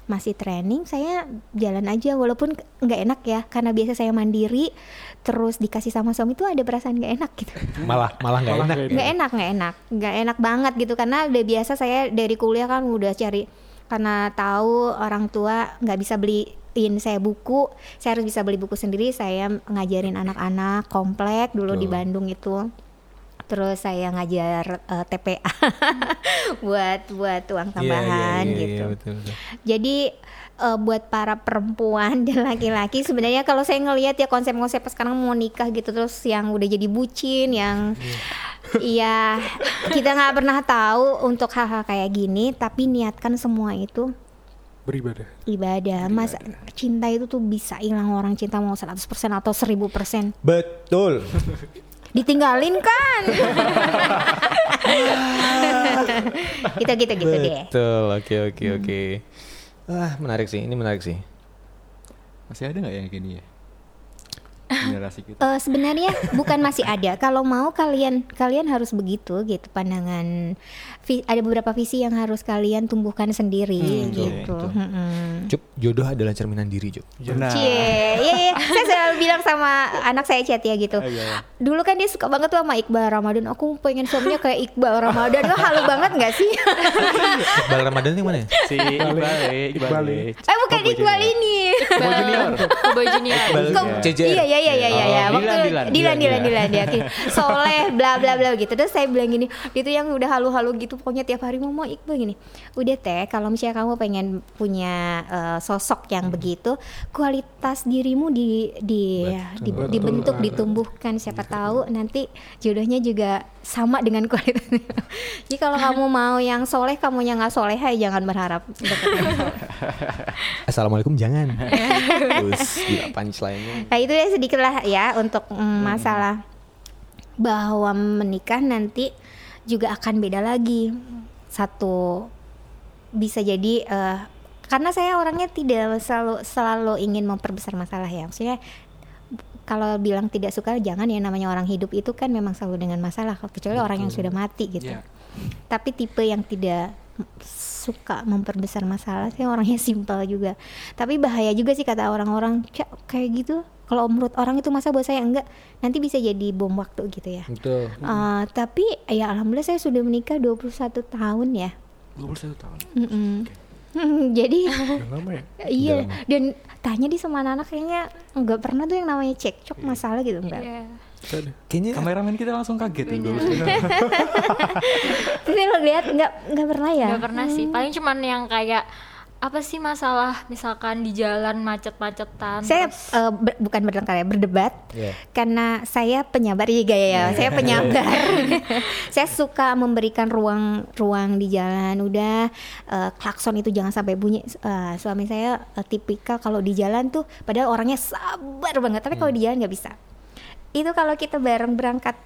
[SPEAKER 4] masih training saya jalan aja walaupun nggak enak ya karena biasa saya mandiri terus dikasih sama suami itu ada perasaan nggak enak gitu
[SPEAKER 1] Malah malah nggak enak.
[SPEAKER 3] nggak
[SPEAKER 4] enak nggak enak nggak enak banget gitu karena udah biasa saya dari kuliah kan udah cari karena tahu orang tua nggak bisa beliin saya buku saya harus bisa beli buku sendiri saya ngajarin anak-anak komplek dulu di
[SPEAKER 1] Betul.
[SPEAKER 4] Bandung itu terus saya ngajar eh, TPA buat buat uang
[SPEAKER 1] Iya, iya,
[SPEAKER 4] tambahan
[SPEAKER 1] iya, iya,
[SPEAKER 4] gitu
[SPEAKER 1] betul, betul.
[SPEAKER 4] jadi eh, buat para perempuan dan laki-laki sebenarnya kalau saya ngelihat ya konsep-konsep sekarang mau nikah gitu terus yang udah jadi bucin yang Iya, kita nggak pernah tahu untuk hal-hal kayak gini, tapi niatkan semua itu
[SPEAKER 3] Beribadah.
[SPEAKER 4] ibadah. Mas, cinta itu tuh bisa hilang orang cinta mau 100% atau 1000%.
[SPEAKER 1] Betul.
[SPEAKER 4] Ditinggalin kan? gitu gitu gitu deh.
[SPEAKER 1] Betul. Oke oke oke. Ah menarik sih. Ini menarik sih.
[SPEAKER 2] Masih ada nggak yang gini ya? Generasi kita.
[SPEAKER 4] Eh, sebenarnya bukan masih ada. Kalau mau kalian kalian harus begitu gitu pandangan. Ada beberapa visi yang harus kalian tumbuhkan sendiri
[SPEAKER 1] Hmm,
[SPEAKER 4] gitu. Mm-mm.
[SPEAKER 1] Cup, jodoh adalah cerminan diri, Cup.
[SPEAKER 2] Benar.
[SPEAKER 4] Cie, iya, iya. saya selalu bilang sama anak saya Chat ya gitu.
[SPEAKER 2] Iya.
[SPEAKER 4] Dulu kan dia suka banget tuh sama Iqbal Ramadan. Aku pengen suaminya kayak Iqbal Ramadan. Wah, halu banget nggak sih?
[SPEAKER 1] Iqbal Ramadan yang mana ya?
[SPEAKER 2] Si Iqbal, Iqbal.
[SPEAKER 4] eh bukan Iqbal ini.
[SPEAKER 2] Boy Junior.
[SPEAKER 5] Junior.
[SPEAKER 1] Iqbal CJR.
[SPEAKER 4] Iya iya iya iya iya.
[SPEAKER 2] Oh,
[SPEAKER 4] iya. Waktu
[SPEAKER 2] Dilan, Dilan,
[SPEAKER 4] Dilan Dilan
[SPEAKER 2] Dilan,
[SPEAKER 4] Dilan dia. Soleh bla bla bla gitu. Terus saya bilang gini, itu yang udah halu-halu gitu pokoknya tiap hari mau mau Iqbal gini. Udah teh kalau misalnya kamu pengen punya eh, sosok yang begitu, kualitas dirimu di di di-
[SPEAKER 3] Betul.
[SPEAKER 4] dibentuk,
[SPEAKER 3] Betul.
[SPEAKER 4] ditumbuhkan siapa tahu nanti jodohnya juga sama dengan kualitasnya. Jadi kalau kamu mau yang soleh, kamu yang nggak soleh, ya jangan berharap.
[SPEAKER 1] Assalamualaikum jangan. Terus gila punchline-nya.
[SPEAKER 4] Nah itu ya sedikit lah ya untuk mm, masalah bahwa menikah nanti juga akan beda lagi. Satu bisa jadi eh, karena saya orangnya tidak selalu selalu ingin memperbesar masalah ya. Maksudnya kalau bilang tidak suka jangan ya namanya orang hidup itu kan memang selalu dengan masalah kecuali orang yang sudah mati gitu.
[SPEAKER 2] Iya.
[SPEAKER 4] Tapi tipe yang tidak suka memperbesar masalah sih orangnya simpel juga. Tapi bahaya juga sih kata orang-orang "Cak, kayak gitu. Kalau menurut orang itu masa buat saya enggak, nanti bisa jadi bom waktu gitu ya.
[SPEAKER 1] Betul.
[SPEAKER 4] Eh, tapi ya alhamdulillah saya sudah menikah 21 tahun ya.
[SPEAKER 2] 21 tahun.
[SPEAKER 4] Mm-mm. Jadi
[SPEAKER 3] Udah lama ya.
[SPEAKER 4] iya dan tanya di sama anak kayaknya nggak pernah tuh yang namanya cekcok masalah gitu enggak.
[SPEAKER 5] Iya.
[SPEAKER 3] Bisa deh.
[SPEAKER 1] Kayaknya
[SPEAKER 2] Kameramen kita langsung kaget nih.
[SPEAKER 4] Tapi lo lihat nggak nggak pernah ya?
[SPEAKER 5] Gak pernah sih. Paling cuman yang kayak apa sih masalah misalkan di jalan macet-macetan.
[SPEAKER 4] Saya
[SPEAKER 5] terus-
[SPEAKER 4] eh, ber- bukan bertengkar ya, berdebat.
[SPEAKER 1] Iya.
[SPEAKER 4] Karena saya penyabar ya gaya ya. Saya penyabar. saya suka memberikan ruang ruang di jalan. Udah eh, klakson itu jangan sampai bunyi. Eh, suami saya eh, tipikal kalau di jalan tuh padahal orangnya sabar banget, tapi kalau di jalan nggak bisa. Itu kalau kita bareng berangkat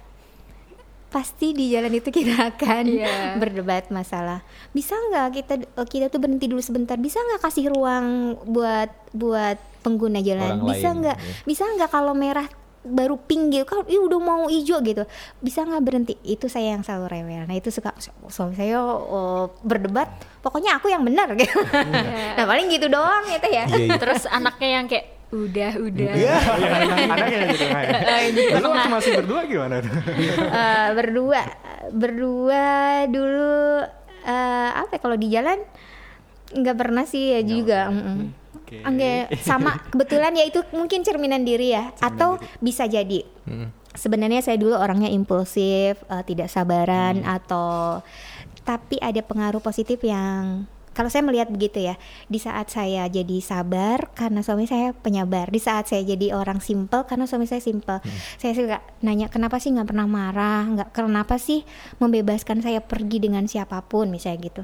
[SPEAKER 4] pasti di jalan itu kita akan
[SPEAKER 5] Iya.
[SPEAKER 4] berdebat masalah bisa nggak kita eh, kita tuh berhenti dulu sebentar bisa nggak kasih ruang buat buat pengguna jalan
[SPEAKER 1] Orang
[SPEAKER 4] bisa nggak
[SPEAKER 1] ya.
[SPEAKER 4] bisa nggak kalau merah baru pink gitu kan, ih udah mau hijau gitu, bisa nggak berhenti? Itu saya yang selalu rewel. Nah itu suka suami saya oh, berdebat, pokoknya aku yang benar gitu. nah paling gitu doang gitu ya.
[SPEAKER 1] Iya, iya.
[SPEAKER 5] Terus anaknya yang kayak udah udah.
[SPEAKER 1] Iya.
[SPEAKER 2] Anaknya gitu. Dulu waktu masih berdua gimana tuh?
[SPEAKER 4] Eh, berdua, berdua dulu eh, apa? ya, Kalau di jalan nggak pernah sih ya juga. mm-mm.
[SPEAKER 2] Oke.
[SPEAKER 4] Enggak sama kebetulan ya itu mungkin cerminan diri ya atau bisa jadi sebenarnya saya dulu orangnya impulsif eh, tidak sabaran atau tapi ada pengaruh positif yang kalau saya melihat begitu ya di saat saya jadi sabar karena suami saya penyabar di saat saya jadi orang simple karena suami saya simple. Saya suka nanya kenapa sih nggak pernah marah? Nggak kenapa sih membebaskan saya pergi dengan siapa pun? misalnya gitu.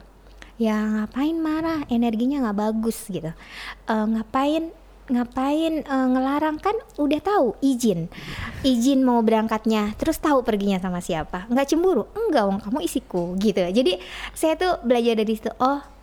[SPEAKER 4] Ya ngapain marah? Energinya nggak bagus gitu. Eh, ngapain ngapain eh, ngelarang? Kan udah tahu izin. Izin mau berangkatnya terus tahu perginya sama siapa. Nggak cemburu? Enggak wong kamu isiku gitu. Jadi saya tuh belajar dari situ oh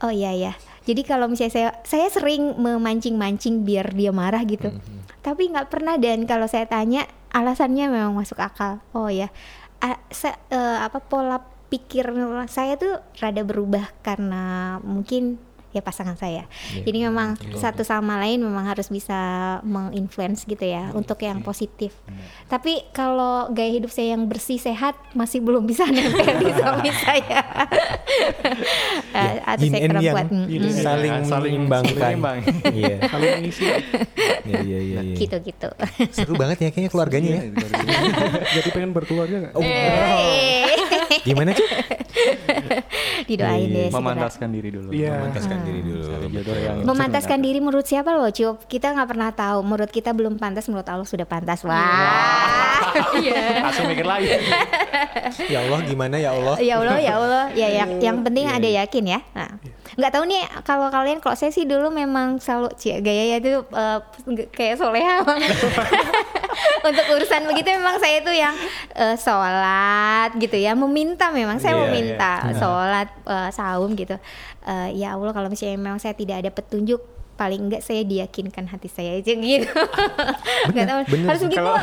[SPEAKER 4] oh iya ya jadi kalau misalnya saya saya sering memancing-mancing biar dia marah gitu. Tapi nggak pernah dan. Kalau saya tanya alasannya memang masuk akal. Oh ya A- sa- eh, apa pola pikir saya tuh rada berubah karena mungkin ya pasangan saya. Jadi memang satu sama lain memang harus bisa menginfluence gitu ya untuk yang positif. Tapi kalau gaya hidup saya yang bersih sehat masih belum bisa nempel di suami saya. Atau
[SPEAKER 1] Yin
[SPEAKER 4] saya kurang
[SPEAKER 1] yang.
[SPEAKER 4] Mm, mm.
[SPEAKER 1] saling
[SPEAKER 2] saling
[SPEAKER 1] menyeimbangkan.
[SPEAKER 2] seimbang.
[SPEAKER 1] Iya.
[SPEAKER 3] Kalau mengisi
[SPEAKER 1] Iya iya iya. iya.
[SPEAKER 4] Gitu-gitu.
[SPEAKER 1] Seru banget ya kayaknya keluarganya ya.
[SPEAKER 3] jadi pengen berkeluarga nggak?
[SPEAKER 1] Oh,
[SPEAKER 4] Eh,
[SPEAKER 1] gimana cuy?
[SPEAKER 4] Didoain deh. segera.
[SPEAKER 2] Memantaskan diri dulu.
[SPEAKER 3] Iya.
[SPEAKER 1] Memantaskan diri dulu.
[SPEAKER 2] Yang
[SPEAKER 4] Memantaskan diri menurut siapa loh, Cup? Kita nggak pernah tahu. Menurut kita belum pantas, menurut Allah sudah pantas. Wah.
[SPEAKER 5] Iya.
[SPEAKER 2] langsung mikir lagi.
[SPEAKER 1] Ya Allah gimana ya Allah?
[SPEAKER 4] ya Allah, ya Allah. Ya, ya yang penting ada yakin ya. Nah, nggak tahu nih kalau kalian, kalau saya sih dulu memang selalu cie gaya itu eh, kayak soleha. Untuk urusan begitu memang saya itu yang eh, sholat gitu ya, meminta memang saya
[SPEAKER 1] Iya,
[SPEAKER 4] meminta sholat eh, saum gitu. Eh, ya Allah kalau misalnya memang saya tidak ada petunjuk paling enggak saya diyakinkan hati saya aja gitu. Nggak tahu
[SPEAKER 1] bener
[SPEAKER 4] harus begitu.
[SPEAKER 2] Kalau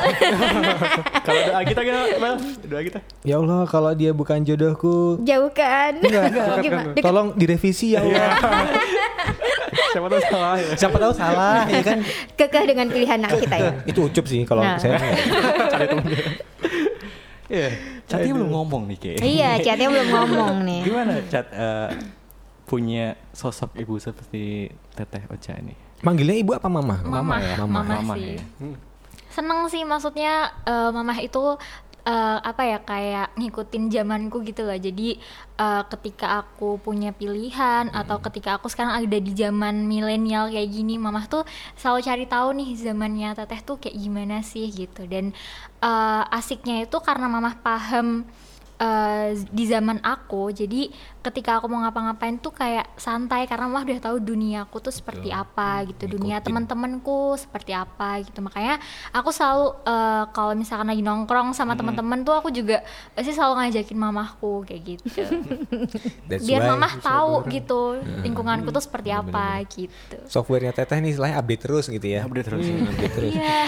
[SPEAKER 2] kalau doa kita gimana? Doa kita.
[SPEAKER 1] Ya Allah kalau dia bukan jodohku
[SPEAKER 4] Jauhkan.
[SPEAKER 1] Enggak, enggak.
[SPEAKER 4] Gimana?
[SPEAKER 1] Tolong direvisi ya Allah.
[SPEAKER 2] Siapa tahu salah ya.
[SPEAKER 1] Siapa tahu salah ya kan?
[SPEAKER 4] Kekeh dengan pilihan anak kita ya.
[SPEAKER 1] Itu ucup sih kalau
[SPEAKER 4] Nah.
[SPEAKER 1] saya.
[SPEAKER 2] Iya. Catnya belum ngomong nih, Ke.
[SPEAKER 4] iya, chatnya belum ngomong nih.
[SPEAKER 2] Gimana Cat eh, punya sosok ibu seperti Teteh Ocha ini?
[SPEAKER 1] Manggilnya ibu apa mama?
[SPEAKER 5] Mama,
[SPEAKER 1] ya.
[SPEAKER 5] mama.
[SPEAKER 2] Mama
[SPEAKER 5] sih.
[SPEAKER 2] ya.
[SPEAKER 5] Seneng sih maksudnya eh, mamah itu eh, apa ya kayak ngikutin zamanku gitu loh. Jadi eh, ketika aku punya pilihan atau ketika aku sekarang ada di zaman milenial kayak gini, mamah tuh selalu cari tahu nih zamannya teteh tuh kayak gimana sih gitu. Dan eh, asiknya itu karena mamah paham eh, di zaman aku jadi ketika aku mau ngapa-ngapain tuh kayak santai karena mah udah tahu duniaku tuh seperti apa gitu dunia teman-temanku seperti apa gitu. Makanya aku selalu eh, kalau misalkan lagi nongkrong sama teman-teman tuh aku juga pasti selalu ngajakin mamahku kayak gitu.
[SPEAKER 1] That's
[SPEAKER 5] biar
[SPEAKER 1] why
[SPEAKER 5] mamah tahu gitu lingkunganku tuh seperti apa gitu.
[SPEAKER 1] Softwarenya teteh nih istilahnya update terus gitu ya.
[SPEAKER 2] Update terus.
[SPEAKER 1] Update terus.
[SPEAKER 5] Iya.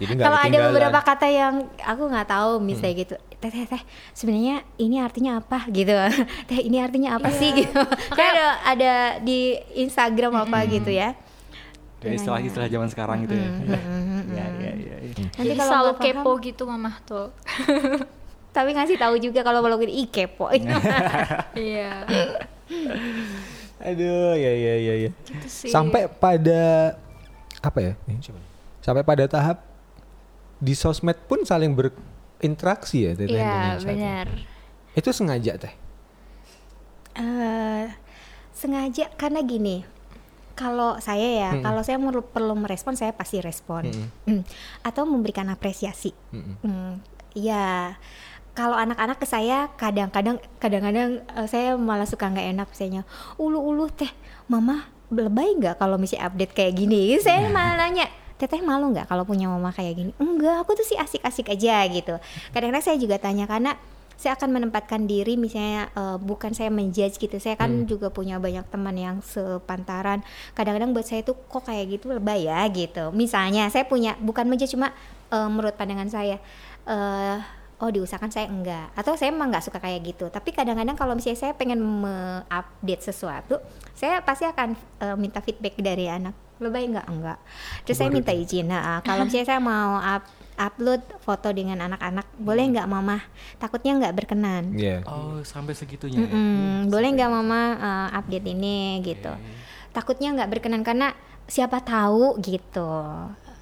[SPEAKER 1] Jadi nggak
[SPEAKER 4] Kalau ada beberapa kata yang aku nggak tahu misalnya gitu, teh teh teh, sebenarnya ini artinya apa? gitu, teh ini artinya apa sih gitu. Kayak ada ada di Instagram apa gitu ya.
[SPEAKER 2] Dari istilah-istilah zaman sekarang gitu ya. Ya, ya, ya. ya.
[SPEAKER 4] Nanti
[SPEAKER 5] Jadi
[SPEAKER 4] kalau
[SPEAKER 5] selalu
[SPEAKER 4] paham,
[SPEAKER 5] kepo gitu mamah tuh
[SPEAKER 4] tapi ngasih tahu juga kalau belum ih kepo.
[SPEAKER 5] iya
[SPEAKER 1] Aduh, ya ya ya ya.
[SPEAKER 5] gitu sih.
[SPEAKER 1] Sampai pada apa ya? Ini siapa nih? Sampai pada tahap di sosmed pun saling berinteraksi ya
[SPEAKER 5] iya benar
[SPEAKER 1] Itu sengaja teh.
[SPEAKER 4] Eh, sengaja karena gini kalau saya ya
[SPEAKER 1] Mm-mm.
[SPEAKER 4] kalau saya perlu, perlu merespon saya pasti respon
[SPEAKER 1] Mm-mm.
[SPEAKER 4] Mm. atau memberikan apresiasi
[SPEAKER 1] Mm-mm.
[SPEAKER 4] Mm, ya kalau anak-anak ke saya kadang-kadang kadang-kadang eh, saya malah suka nggak enak misalnya ulu-ulu teh mama lebay nggak kalau misalnya update kayak gini saya malah nanya teteh malu nggak kalau punya mama kayak gini enggak aku tuh sih asik-asik aja gitu kadang-kadang saya juga tanya karena saya akan menempatkan diri misalnya eh, bukan saya menjudge gitu. Saya kan juga punya banyak teman yang sepantaran. Kadang-kadang buat saya tuh kok kayak gitu? Lebay ya gitu. Misalnya saya punya bukan menjudge cuma eh, menurut pandangan saya eh oh diusahakan saya enggak. Atau saya emang nggak suka kayak gitu. Tapi kadang-kadang kalau misalnya saya pengen mengupdate sesuatu saya pasti akan eh, minta feedback dari anak. Lebay enggak? Enggak. Terus saya minta izin nah, kalau misalnya saya mau up, upload foto dengan anak-anak. Boleh nggak mama? Takutnya nggak berkenan.
[SPEAKER 1] Iya.
[SPEAKER 2] Oh, sampai segitunya. ya?
[SPEAKER 4] Mm-mm, boleh nggak mama uh, update ini gitu. Takutnya nggak berkenan karena siapa tahu gitu.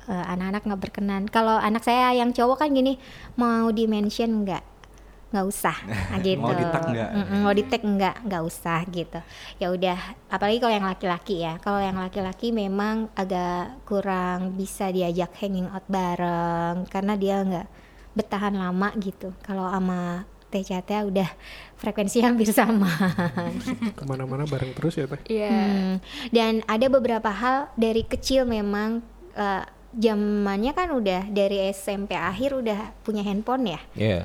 [SPEAKER 4] Uh, anak-anak nggak berkenan. Kalau anak saya yang cowok kan gini mau di mention nggak nggak usah. Nah, gitu.
[SPEAKER 2] Mau di-tag nggak?
[SPEAKER 4] Mm-mm, mau di tag nggak? Nggak usah gitu. Ya udah apalagi kalau yang laki-laki ya. Kalau yang laki-laki memang agak kurang bisa diajak hanging out bareng karena dia nggak bertahan lama gitu. Kalau sama TCT udah frekuensi hampir sama.
[SPEAKER 3] Ke mana-mana bareng terus ya teh.
[SPEAKER 5] Iya.
[SPEAKER 4] Hmm, dan ada beberapa hal dari kecil memang eh, zamannya kan udah dari SMP akhir udah punya handphone ya.
[SPEAKER 1] Iya.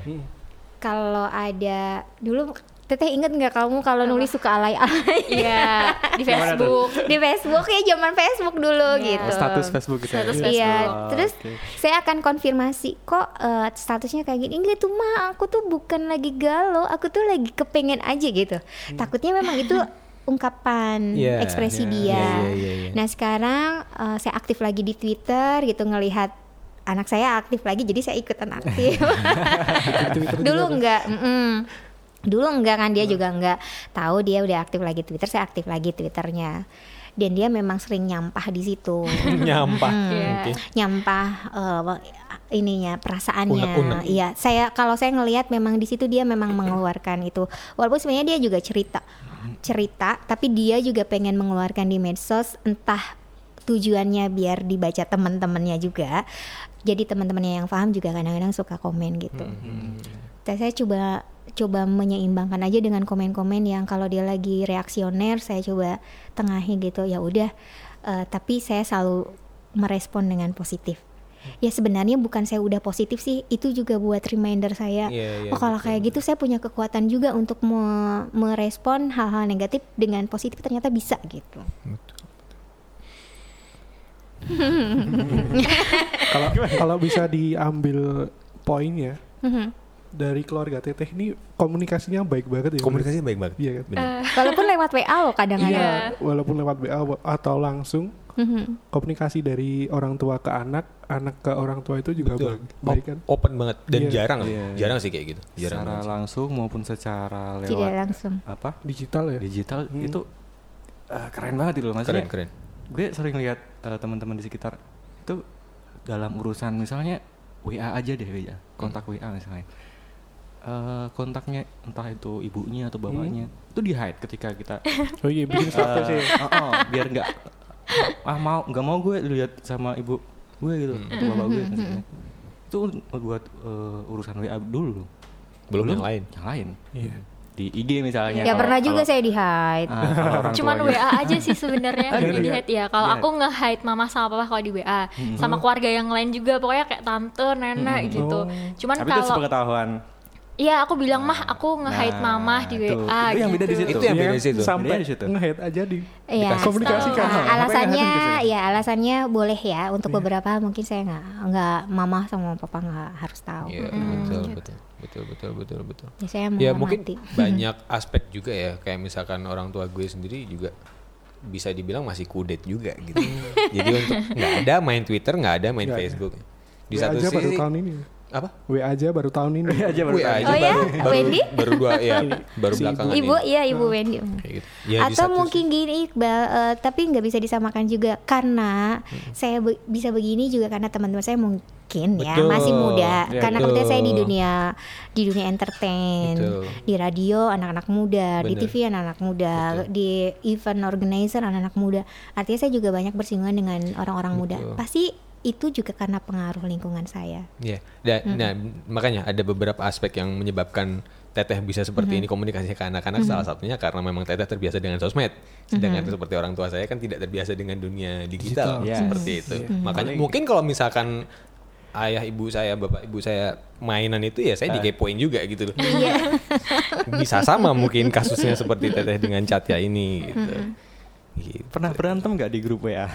[SPEAKER 4] Kalau ada dulu Teteh inget nggak kamu kalau nulis suka alay-alay
[SPEAKER 5] Iya, di Facebook.
[SPEAKER 4] di Facebook ya zaman Facebook dulu
[SPEAKER 5] Iya.
[SPEAKER 4] gitu.
[SPEAKER 2] Oh, status Facebook gitu. ya?
[SPEAKER 5] Status
[SPEAKER 2] Oh,
[SPEAKER 4] Iya,
[SPEAKER 2] oke.
[SPEAKER 4] terus saya akan konfirmasi kok eh, statusnya kayak gini. Enggak tuh mah, aku tuh bukan lagi galau, aku tuh lagi kepengen aja gitu. Takutnya memang itu ungkapan
[SPEAKER 1] Iya,
[SPEAKER 4] ekspresi
[SPEAKER 2] iya,
[SPEAKER 4] dia.
[SPEAKER 1] iya, iya, iya.
[SPEAKER 4] Nah sekarang eh, saya aktif lagi di Twitter gitu ngelihat anak saya aktif lagi, jadi saya ikutan aktif. Dulu enggak, mm-mm. dulu enggak kan dia juga enggak tahu dia udah aktif lagi Twitter, saya aktif lagi Twitternya. Dan dia memang sering nyampah di situ.
[SPEAKER 1] Nyampah.
[SPEAKER 5] Iya.
[SPEAKER 1] Oke.
[SPEAKER 4] nyampah eh, ininya perasaannya iya saya kalau saya ngelihat memang di situ dia memang mengeluarkan itu walaupun sebenarnya dia juga cerita cerita tapi dia juga pengen mengeluarkan di medsos entah tujuannya biar dibaca teman-temannya juga jadi teman-temannya yang paham juga kadang-kadang suka komen gitu. Dan saya coba coba menyeimbangkan aja dengan komen-komen yang kalau dia lagi reaksioner saya coba tengahi gitu. Ya udah eh, tapi saya selalu merespon dengan positif. Ya sebenarnya bukan saya udah positif sih itu juga buat reminder saya
[SPEAKER 1] Iya, iya,
[SPEAKER 4] oh kalau kayak gitu saya punya kekuatan juga untuk me- merespon hal-hal negatif dengan positif ternyata bisa gitu
[SPEAKER 3] kalau bisa diambil poinnya
[SPEAKER 4] Mhm.
[SPEAKER 3] dari keluarga Teteh ini komunikasinya baik banget ya.
[SPEAKER 1] Komunikasinya baik banget.
[SPEAKER 3] Iya kan?
[SPEAKER 1] Benar.
[SPEAKER 4] walaupun lewat WA loh kadang-kadang
[SPEAKER 5] Iya.
[SPEAKER 3] Walaupun lewat WA atau langsung
[SPEAKER 4] Mhm.
[SPEAKER 3] komunikasi dari orang tua ke anak, anak ke orang tua itu juga
[SPEAKER 1] Betul.
[SPEAKER 3] baik, kan?
[SPEAKER 1] Open banget dan
[SPEAKER 3] Iya.
[SPEAKER 1] jarang,
[SPEAKER 2] Iya, iya.
[SPEAKER 1] jarang sih kayak gitu. Jarang
[SPEAKER 2] secara
[SPEAKER 1] banget.
[SPEAKER 2] langsung maupun secara lewat
[SPEAKER 4] tidak langsung
[SPEAKER 2] apa
[SPEAKER 3] Digital ya.
[SPEAKER 2] digital
[SPEAKER 3] Hmm.
[SPEAKER 2] itu eh, keren banget itu loh
[SPEAKER 1] Keren,
[SPEAKER 2] maksudnya
[SPEAKER 1] keren.
[SPEAKER 2] gue sering lihat eh, teman-teman di sekitar itu dalam urusan misalnya WA aja deh ya kontak WA misalnya Eh, kontaknya entah itu ibunya atau bapaknya itu di hide ketika kita
[SPEAKER 3] Oh iya bikin status ya.
[SPEAKER 2] oh, oh, biar nggak ah mau nggak mau gue dilihat sama ibu gue gitu atau bapak gue misalnya. itu buat eh, urusan WA dulu
[SPEAKER 1] Belum yang lain.
[SPEAKER 2] yang lain
[SPEAKER 3] Iya.
[SPEAKER 2] Di IG misalnya
[SPEAKER 4] ya pernah juga
[SPEAKER 2] kalau-
[SPEAKER 4] saya di hide
[SPEAKER 2] Ah, orang
[SPEAKER 5] Cuman. WA aja sih sebenarnya
[SPEAKER 2] Oh,
[SPEAKER 5] di
[SPEAKER 2] gitu ya?
[SPEAKER 5] hide ya. Kalau
[SPEAKER 2] Iya.
[SPEAKER 5] aku nge-hide mama sama papa kalau di WA, sama keluarga yang lain juga pokoknya kayak tante, nenek gitu. Cuman
[SPEAKER 2] tapi itu
[SPEAKER 5] kalau
[SPEAKER 2] sepengetahuan
[SPEAKER 5] iya aku bilang mah aku nge-hide
[SPEAKER 2] Nah,
[SPEAKER 5] mama di
[SPEAKER 2] itu.
[SPEAKER 5] WA
[SPEAKER 2] Itu yang beda di
[SPEAKER 5] gitu.
[SPEAKER 2] situ.
[SPEAKER 1] Itu yang
[SPEAKER 3] Iya
[SPEAKER 1] beda di situ.
[SPEAKER 3] Sampai
[SPEAKER 2] di situ.
[SPEAKER 3] nge-head aja di
[SPEAKER 4] Iya,
[SPEAKER 3] komunikasikan.
[SPEAKER 4] Nah, alasannya ya alasannya boleh ya untuk beberapa mungkin saya nggak nggak mama sama papa nggak harus tahu.
[SPEAKER 1] Iya, betul, betul, betul, betul, betul, betul.
[SPEAKER 4] Ya, saya
[SPEAKER 1] Ya mungkin banyak aspek juga ya, kayak misalkan orang tua gue sendiri juga bisa dibilang masih kudet juga gitu. Jadi untuk nggak ada main Twitter, nggak ada main
[SPEAKER 3] ada.
[SPEAKER 1] Facebook. Di
[SPEAKER 3] WA
[SPEAKER 1] satu
[SPEAKER 3] aja
[SPEAKER 1] sisi
[SPEAKER 3] tahun ini.
[SPEAKER 1] Apa?
[SPEAKER 3] W aja baru tahun ini.
[SPEAKER 2] aja baru
[SPEAKER 1] WA
[SPEAKER 2] tahu.
[SPEAKER 1] aja
[SPEAKER 4] Oh ya?
[SPEAKER 1] baru, baru,
[SPEAKER 4] Wendy?
[SPEAKER 1] baru dua ya, baru belakangan
[SPEAKER 4] Ibu
[SPEAKER 1] ini.
[SPEAKER 4] iya ibu Wendy.
[SPEAKER 1] Kayak gitu. Ya, di
[SPEAKER 4] Atau mungkin gini Iqbal, eh, tapi nggak bisa disamakan juga karena saya be- bisa begini juga karena teman-teman saya mungkin ya
[SPEAKER 1] Betul.
[SPEAKER 4] masih muda.
[SPEAKER 1] Ya,
[SPEAKER 4] karena
[SPEAKER 1] betul.
[SPEAKER 4] kebetulan saya di dunia di dunia entertain,
[SPEAKER 1] Betul.
[SPEAKER 4] di radio anak-anak muda, di
[SPEAKER 1] Bener.
[SPEAKER 4] TV anak-anak muda,
[SPEAKER 1] Betul.
[SPEAKER 4] di event organizer anak-anak muda. Artinya saya juga banyak bersinggungan dengan orang-orang muda. Pasti itu juga karena pengaruh lingkungan saya.
[SPEAKER 1] Iya. Da- Nah, makanya ada beberapa aspek yang menyebabkan Teteh bisa seperti ini komunikasinya ke anak-anak salah satunya karena memang Teteh terbiasa dengan sosmed. Sedangkan seperti orang tua saya kan tidak terbiasa dengan dunia digital,
[SPEAKER 2] Digital.
[SPEAKER 1] seperti
[SPEAKER 2] Yes.
[SPEAKER 1] itu.
[SPEAKER 2] Iya.
[SPEAKER 1] Makanya
[SPEAKER 2] Paling-
[SPEAKER 1] mungkin kalau misalkan ayah ibu saya, bapak ibu saya mainan itu ya saya dikepoin juga gitu loh.
[SPEAKER 4] Iya.
[SPEAKER 1] Bisa sama mungkin kasusnya seperti Teteh dengan Catya ini gitu. Gitu.
[SPEAKER 2] Pernah berantem nggak di grup WA?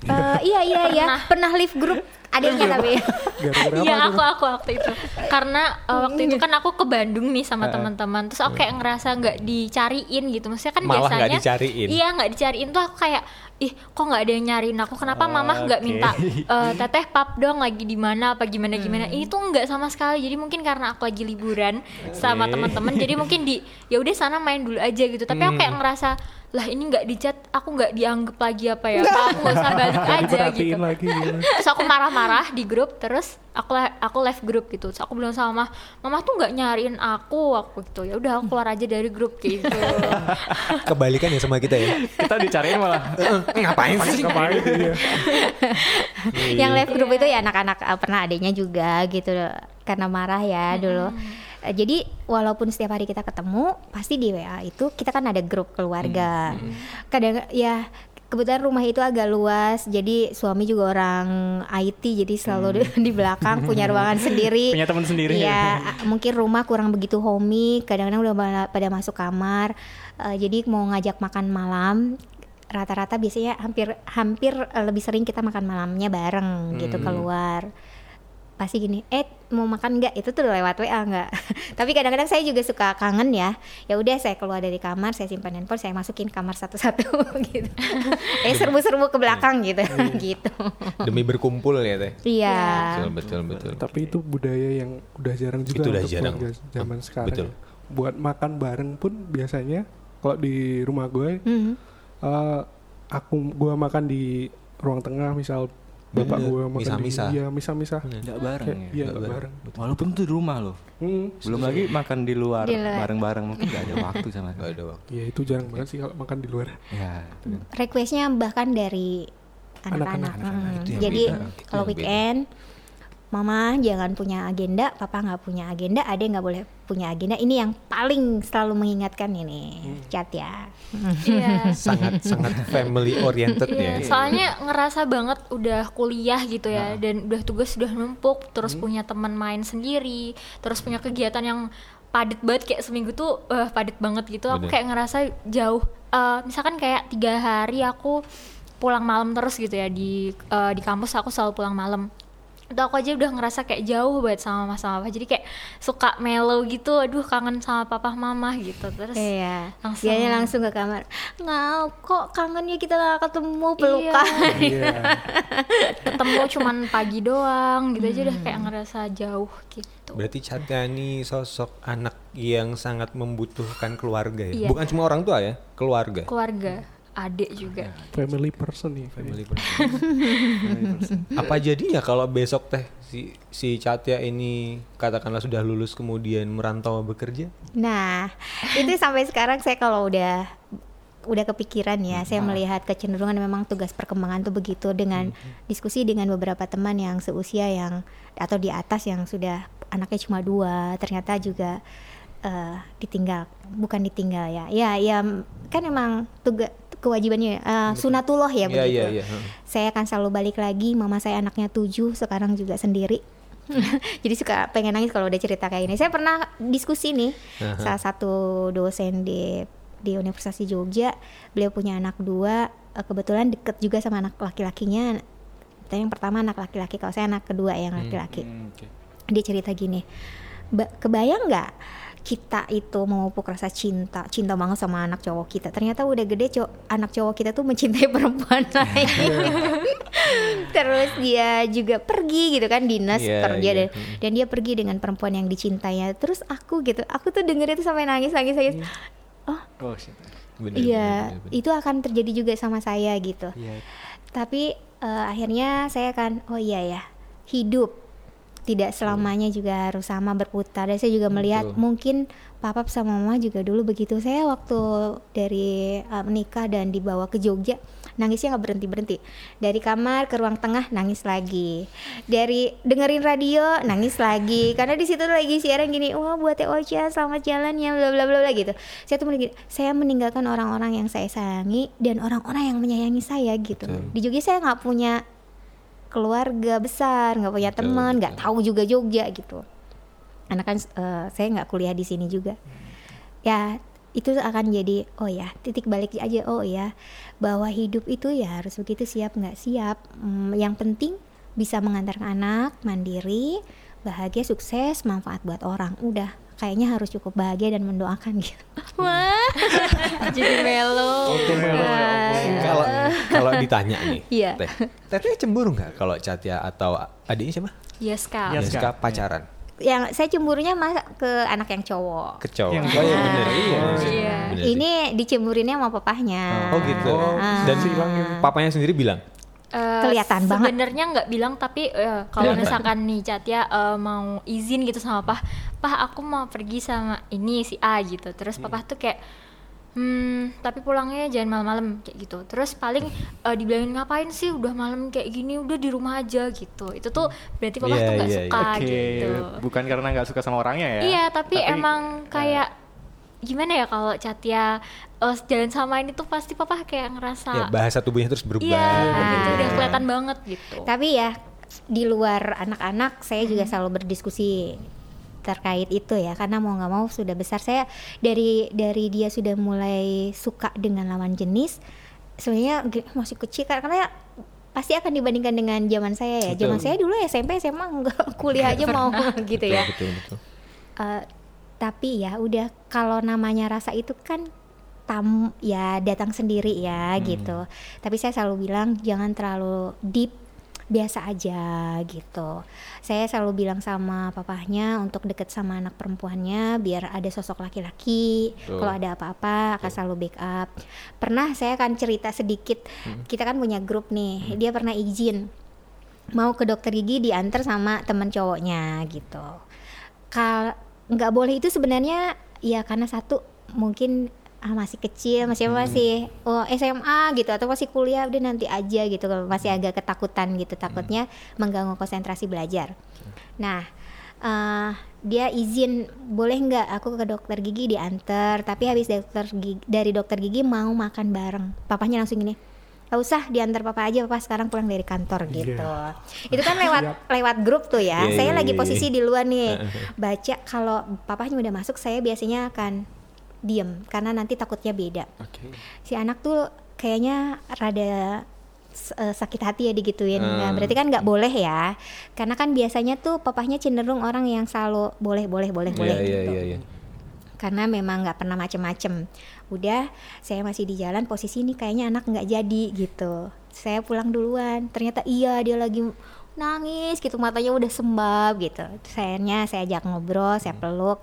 [SPEAKER 4] Eh, iya iya iya. Pernah. Live grup adiknya tapi.
[SPEAKER 3] Gara-gara
[SPEAKER 5] Iya aku aku waktu itu. Karena uh, waktu itu kan aku ke Bandung nih sama teman-teman. Terus aku kayak ngerasa nggak dicariin gitu. Maksudnya kan
[SPEAKER 1] Malah nggak
[SPEAKER 5] biasanya
[SPEAKER 1] dicariin.
[SPEAKER 5] iya nggak dicariin tuh aku kayak ih kok nggak ada yang nyariin aku? Kenapa mamah nggak
[SPEAKER 2] Oke.
[SPEAKER 5] minta eh, teteh pap dong lagi di mana apa gimana gimana? Ini tuh nggak sama sekali. Jadi mungkin karena aku lagi liburan sama
[SPEAKER 2] Oke.
[SPEAKER 5] teman-teman jadi mungkin di ya udah sana main dulu aja gitu. Tapi aku kayak ngerasa lah ini nggak dicat aku nggak dianggap lagi apa ya? Apa aku nggak usah balik aja gitu.
[SPEAKER 3] lagi gitu.
[SPEAKER 5] terus aku marah-marah di grup terus aku aku left grup gitu. Terus aku bilang sama mama mama tuh nggak nyariin aku. Aku gitu ya udah aku keluar aja dari grup gitu.
[SPEAKER 1] Kebalikan ya sama kita ya.
[SPEAKER 2] Kita dicariin malah.
[SPEAKER 1] Ngapain sih?
[SPEAKER 3] Ngapain iya.
[SPEAKER 4] yang live group itu ya anak-anak eh, pernah adanya juga gitu karena marah ya dulu Eh, jadi walaupun setiap hari kita ketemu pasti di WA itu kita kan ada grup keluarga kadang ya kebetulan rumah itu agak luas jadi suami juga orang IT jadi selalu di, di belakang punya ruangan sendiri
[SPEAKER 2] Punya teman sendiri.
[SPEAKER 4] Iya, a- mungkin rumah kurang begitu homey, kadang-kadang udah pada- masuk kamar. Eh, jadi mau ngajak makan malam, rata-rata biasanya hampir hampir eh, lebih sering kita makan malamnya bareng gitu keluar. Pasti gini, eh mau makan nggak? Itu tuh lewat WA nggak? Tapi kadang-kadang saya juga suka kangen ya. Ya udah saya keluar dari kamar, saya simpan handphone, saya masukin kamar satu-satu gitu. eh serbu-serbu ke belakang gitu, gitu.
[SPEAKER 1] Demi berkumpul ya Teh.
[SPEAKER 4] Iya.
[SPEAKER 1] Betul betul betul.
[SPEAKER 3] Tapi itu budaya yang udah jarang juga
[SPEAKER 1] Itu udah jarang.
[SPEAKER 3] zaman
[SPEAKER 1] Hmm,
[SPEAKER 3] sekarang.
[SPEAKER 1] betul.
[SPEAKER 3] ya. Buat makan bareng pun biasanya kalau di rumah gue
[SPEAKER 4] Mhm.
[SPEAKER 3] Eh, aku gua makan di ruang tengah misal bapak
[SPEAKER 1] Bener.
[SPEAKER 3] gua makan
[SPEAKER 1] Misah-misah.
[SPEAKER 3] di iya misah-misah
[SPEAKER 2] Nggak bareng
[SPEAKER 3] Kayak-
[SPEAKER 2] ya.
[SPEAKER 3] iya
[SPEAKER 1] Nggak
[SPEAKER 3] nggak
[SPEAKER 1] bareng.
[SPEAKER 3] bareng
[SPEAKER 2] Walaupun itu di rumah loh.
[SPEAKER 3] Hmm,
[SPEAKER 2] Belum lagi makan di luar bareng-bareng mungkin nggak ada waktu sama
[SPEAKER 1] Gak
[SPEAKER 2] sekali.
[SPEAKER 1] ada waktu.
[SPEAKER 3] ya itu jarang banget sih kalau makan di luar
[SPEAKER 2] Ya,
[SPEAKER 4] requestnya bahkan dari
[SPEAKER 3] Anak-anak,
[SPEAKER 4] anak-anak. Hmm.
[SPEAKER 1] itu yang
[SPEAKER 4] Jadi kalau
[SPEAKER 1] yang beda.
[SPEAKER 4] Mama jangan punya agenda, papa nggak punya agenda, adek nggak boleh punya agenda. Ini yang paling selalu mengingatkan ini, chat ya.
[SPEAKER 5] iya
[SPEAKER 1] Sangat sangat family oriented
[SPEAKER 5] Iya,
[SPEAKER 1] ya.
[SPEAKER 5] soalnya ngerasa banget udah kuliah gitu ya dan udah tugas sudah numpuk, terus punya teman main sendiri, terus punya kegiatan yang padat banget kayak seminggu tuh eh, padat banget gitu. Aku
[SPEAKER 1] Bener.
[SPEAKER 5] kayak ngerasa jauh. Eh, misalkan kayak tiga hari aku pulang malam terus gitu ya di eh, di kampus aku selalu pulang malam. Itu aku aja udah ngerasa kayak jauh banget sama mama sama papa. Jadi kayak suka mellow gitu. Aduh kangen sama papa mama gitu. Terus
[SPEAKER 4] Iya,
[SPEAKER 5] Langsung.
[SPEAKER 4] dianya langsung ke kamar. Nggak, kok kangen ya kita nggak ketemu pelukan.
[SPEAKER 3] iya
[SPEAKER 5] ketemu cuman pagi doang gitu aja udah kayak ngerasa jauh gitu.
[SPEAKER 1] Berarti Catya ini sosok anak yang sangat membutuhkan keluarga ya.
[SPEAKER 5] Iya.
[SPEAKER 1] Bukan cuma orang tua ya, keluarga.
[SPEAKER 5] Keluarga, adik juga.
[SPEAKER 3] family person nih
[SPEAKER 1] Family person. Apa jadinya kalau besok teh si si Catya ini katakanlah sudah lulus kemudian merantau bekerja?
[SPEAKER 4] Nah, itu sampai sekarang saya kalau udah udah kepikiran ya, saya melihat kecenderungan memang tugas perkembangan tuh begitu dengan diskusi dengan beberapa teman yang seusia yang atau di atas yang sudah anaknya cuma dua, ternyata juga eh, ditinggal, bukan ditinggal ya, ya ya kan emang tugas kewajibannya eh, sunatullah ya
[SPEAKER 1] Iya
[SPEAKER 4] begitu.
[SPEAKER 1] iya iya. heeh.
[SPEAKER 4] Saya akan selalu balik lagi, mama saya anaknya tujuh, sekarang juga sendiri. Jadi suka pengen nangis kalau udah cerita kayak ini. Saya pernah diskusi nih, salah satu dosen di di Universitas di Jogja, beliau punya anak dua, eh, kebetulan deket juga sama anak laki-lakinya. Yang pertama anak laki-laki, kalau saya anak kedua yang laki-laki.
[SPEAKER 2] Hmm, oke.
[SPEAKER 4] Dia cerita gini, "Ba- kebayang nggak kita itu memupuk rasa cinta, cinta banget sama anak cowok kita. Ternyata udah gede cowok, anak cowok kita tuh mencintai perempuan lain. Terus dia juga pergi gitu kan dinas
[SPEAKER 1] Iya,
[SPEAKER 4] kerja
[SPEAKER 1] iya.
[SPEAKER 4] dan, dan dia pergi dengan perempuan yang dicintainya. Terus aku gitu, aku tuh denger itu sampai nangis nangis nangis. Oh
[SPEAKER 2] Oh.
[SPEAKER 1] Bener,
[SPEAKER 4] iya, itu akan terjadi juga sama saya gitu
[SPEAKER 2] Iya.
[SPEAKER 4] tapi eh, akhirnya saya akan oh iya ya hidup tidak selamanya juga harus sama berputar. Dan saya juga melihat
[SPEAKER 1] Betul.
[SPEAKER 4] mungkin papa sama mama juga dulu begitu. Saya waktu dari eh, menikah dan dibawa ke Jogja nangisnya nggak berhenti berhenti dari kamar ke ruang tengah nangis lagi. Dari dengerin radio nangis lagi. Karena di situ lagi siaran gini wah buat Teh Ocha selamat jalan ya bla bla bla bla gitu. Saya tuh gini, saya meninggalkan orang-orang yang saya sayangi dan orang-orang yang menyayangi saya gitu.
[SPEAKER 1] Betul.
[SPEAKER 4] di Jogja saya nggak punya keluarga besar nggak punya teman nggak tahu juga Jogja gitu. Karena kan eh, saya nggak kuliah di sini juga. Ya itu akan jadi oh ya titik balik aja oh ya bahwa hidup itu ya harus begitu siap nggak siap. Hmm, yang penting bisa mengantarkan anak mandiri bahagia sukses manfaat buat orang udah kayaknya harus cukup bahagia dan mendoakan gitu wah
[SPEAKER 5] Jadi melo.
[SPEAKER 1] Kalau kalau ditanya nih,
[SPEAKER 4] Iya.
[SPEAKER 1] Teh, Teteh cemburu nggak kalau Catya atau adiknya siapa?
[SPEAKER 5] Yes kak.
[SPEAKER 2] Yes,
[SPEAKER 1] Yaska
[SPEAKER 2] Kak.
[SPEAKER 1] pacaran?
[SPEAKER 4] yang saya cemburunya masa ke anak yang cowok
[SPEAKER 1] Ke cowok.
[SPEAKER 2] Yang
[SPEAKER 1] oh iya
[SPEAKER 2] cowok.
[SPEAKER 1] bener. Iya.
[SPEAKER 5] Iya.
[SPEAKER 1] bener sih.
[SPEAKER 4] ini dicemburinnya sama papahnya
[SPEAKER 1] Oh gitu.
[SPEAKER 4] Ah.
[SPEAKER 1] Dan papanya sendiri bilang,
[SPEAKER 5] Eh,
[SPEAKER 4] Kelihatan banget.
[SPEAKER 5] Sebenarnya nggak bilang tapi eh, kalau misalkan nih Catya eh, mau izin gitu sama pah, pah aku mau pergi sama ini si A gitu. Terus papa tuh kayak hmm tapi pulangnya jangan malam-malam kayak gitu. Terus paling eh, dibilangin ngapain sih udah malam kayak gini udah di rumah aja gitu. Itu tuh berarti papa
[SPEAKER 1] Iya,
[SPEAKER 5] tuh nggak
[SPEAKER 1] iya,
[SPEAKER 5] suka
[SPEAKER 2] Oke,
[SPEAKER 5] gitu.
[SPEAKER 2] bukan karena nggak suka sama orangnya ya.
[SPEAKER 5] Iya, tapi, emang kayak gimana ya kalau Catya eh, jalan sama ini tuh pasti papa kayak ngerasa
[SPEAKER 1] ya bahasa tubuhnya terus berubah.
[SPEAKER 5] iya
[SPEAKER 1] gitu.
[SPEAKER 5] udah kelihatan banget gitu.
[SPEAKER 4] tapi ya di luar anak-anak saya juga selalu berdiskusi terkait itu ya karena mau nggak mau sudah besar saya dari dari dia sudah mulai suka dengan lawan jenis sebenarnya masih kecil kan, karena pasti akan dibandingkan dengan zaman saya ya zaman saya dulu SMP SMA enggak kuliah aja mau gitu
[SPEAKER 1] Betul,
[SPEAKER 4] ya
[SPEAKER 1] betul, betul.
[SPEAKER 4] Eh, tapi ya udah kalau namanya rasa itu kan tam ya datang sendiri ya gitu. Tapi saya selalu bilang jangan terlalu deep biasa aja gitu. Saya selalu bilang sama papahnya untuk deket sama anak perempuannya biar ada sosok laki-laki. Kalau ada apa-apa akan selalu backup. Pernah saya akan cerita sedikit. Kita kan punya grup nih. Dia pernah izin mau ke dokter gigi diantar sama teman cowoknya gitu. Kal nggak boleh itu sebenarnya ya karena satu mungkin ah, masih kecil masih masih oh SMA gitu atau masih kuliah udah nanti aja gitu masih agak ketakutan gitu takutnya mengganggu konsentrasi belajar. Nah eh, dia izin boleh nggak aku ke dokter gigi diantar tapi habis dokter gigi, dari dokter gigi mau makan bareng. Papanya langsung gini Gak usah diantar papa aja papa sekarang pulang dari kantor gitu. Itu kan lewat lewat grup tuh ya.
[SPEAKER 1] Iya,
[SPEAKER 4] saya
[SPEAKER 1] iya,
[SPEAKER 4] lagi
[SPEAKER 1] iya,
[SPEAKER 4] posisi di luar nih. Baca kalau papanya udah masuk saya biasanya akan diem karena nanti takutnya beda.
[SPEAKER 2] Oke.
[SPEAKER 4] si anak tuh kayaknya rada eh, sakit hati ya digituin. Nah,
[SPEAKER 1] Hmm.
[SPEAKER 4] berarti kan nggak boleh ya karena kan biasanya tuh papahnya cenderung orang yang selalu boleh boleh boleh boleh
[SPEAKER 1] Iya, iya,
[SPEAKER 4] gitu.
[SPEAKER 1] iya, iya.
[SPEAKER 4] karena memang nggak pernah macem-macem. Udah saya masih di jalan posisi ini kayaknya anak nggak jadi gitu. Saya pulang duluan. Ternyata iya dia lagi nangis gitu matanya udah sembab gitu. Sayangnya saya ajak ngobrol saya peluk